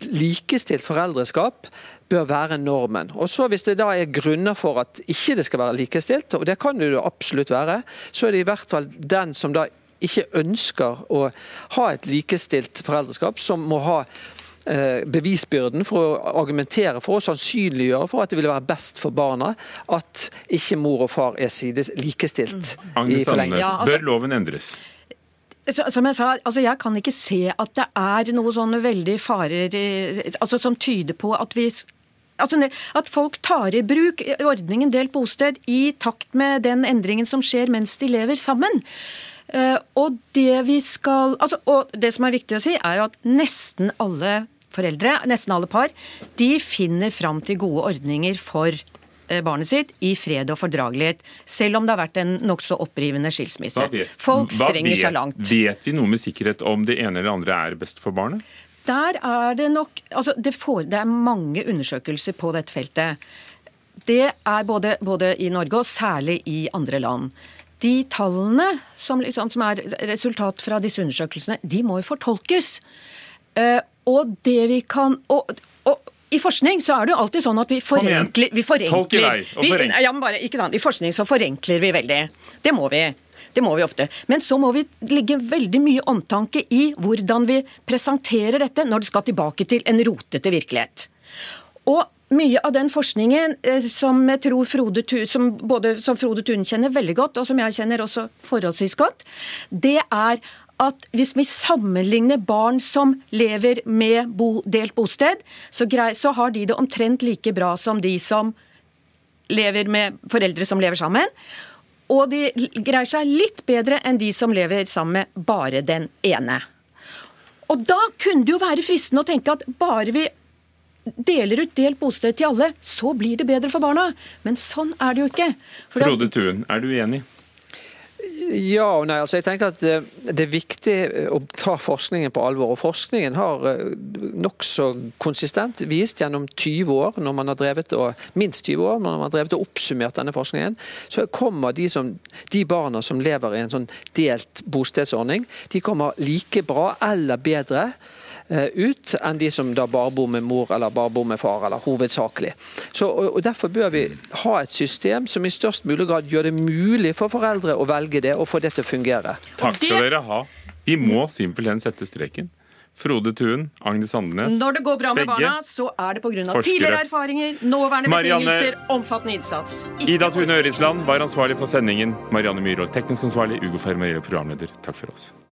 likestilt foreldreskap bør være normen. Og så Hvis det da er grunner for at ikke det skal være likestilt, og det kan det jo absolutt være, så er det i hvert fall den som da ikke ønsker å ha et likestilt foreldreskap, som må ha Eh, bevisbyrden for å argumentere for å sannsynliggjøre for at det ville være best for barna at ikke mor og far er sides likestilt. Mm. Agnes Andenes, altså, bør loven endres? Som jeg sa, altså jeg kan ikke se at det er noe sånne veldig farer altså som tyder på at vi Altså At folk tar i bruk ordningen delt bosted i takt med den endringen som skjer mens de lever sammen. Uh, og det vi skal altså, Og det som er viktig å si, er at nesten alle foreldre, nesten alle par, de finner fram til gode ordninger for eh, barnet sitt i fred og fordragelighet, selv om det har vært en nokså opprivende skilsmisse. Vet, Folk strenger seg langt. Vet vi noe med sikkerhet om det ene eller andre er best for barnet? Der er det nok altså det, får, det er mange undersøkelser på dette feltet. Det er både, både, i Norge og særlig i andre land. De tallene som, liksom, som er resultat fra disse undersøkelsene, de må jo fortolkes. Uh, og det vi kan og, og i forskning så er det jo alltid sånn at vi forenkler, vi forenkler vi, ja, bare? I forskning så forenkler vi veldig. Det må vi. Det må vi ofte. Men så må vi legge veldig mye omtanke i hvordan vi presenterer dette når det skal tilbake til en rotete virkelighet. Og mye av den forskningen eh, som, jeg tror Frode, som, både, som Frode Thun kjenner veldig godt, og som jeg kjenner også forholdsvis godt, det er at hvis vi sammenligner barn som lever med bo, delt bosted, så, grei, så, har de det omtrent like bra som de som lever med foreldre som lever sammen. Og de greier seg litt bedre enn de som lever sammen med bare den ene. Og da kunne det jo være fristende å tenke at bare vi deler ut delt bosted til alle, så blir det bedre for barna. Men sånn er det jo ikke. Frode Thuen, er du enig? Ja og nei. altså jeg tenker at Det, det er viktig å ta forskningen på alvor. og Forskningen har eh, nokså konsistent vist gjennom 20 år, når man har drevet og, minst 20 år, når man har drevet og oppsummert denne forskningen, så kommer de, som, de barna som lever i en sånn delt bostedsordning, de kommer like bra eller bedre Eh, ut enn de som da bare bor med mor eller bare bor med far, eller hovedsakelig. Så, og Derfor bør vi ha et system som i størst mulig grad gjør det mulig for foreldre å velge det og få det til å fungere. Takk skal dere ha. Vi må simpelthen sette streken. Frode Thun, Agnes Andenes. Når det går bra med barna, så er det pga. tidligere erfaringer, nåværende Marianne, betingelser, omfattende innsats. Ikke Ida Tune Ørisland var ansvarlig for sendingen. Marianne Myhrvold, teknisk ansvarlig. Ugo Fermarello, programleder. Takk for oss.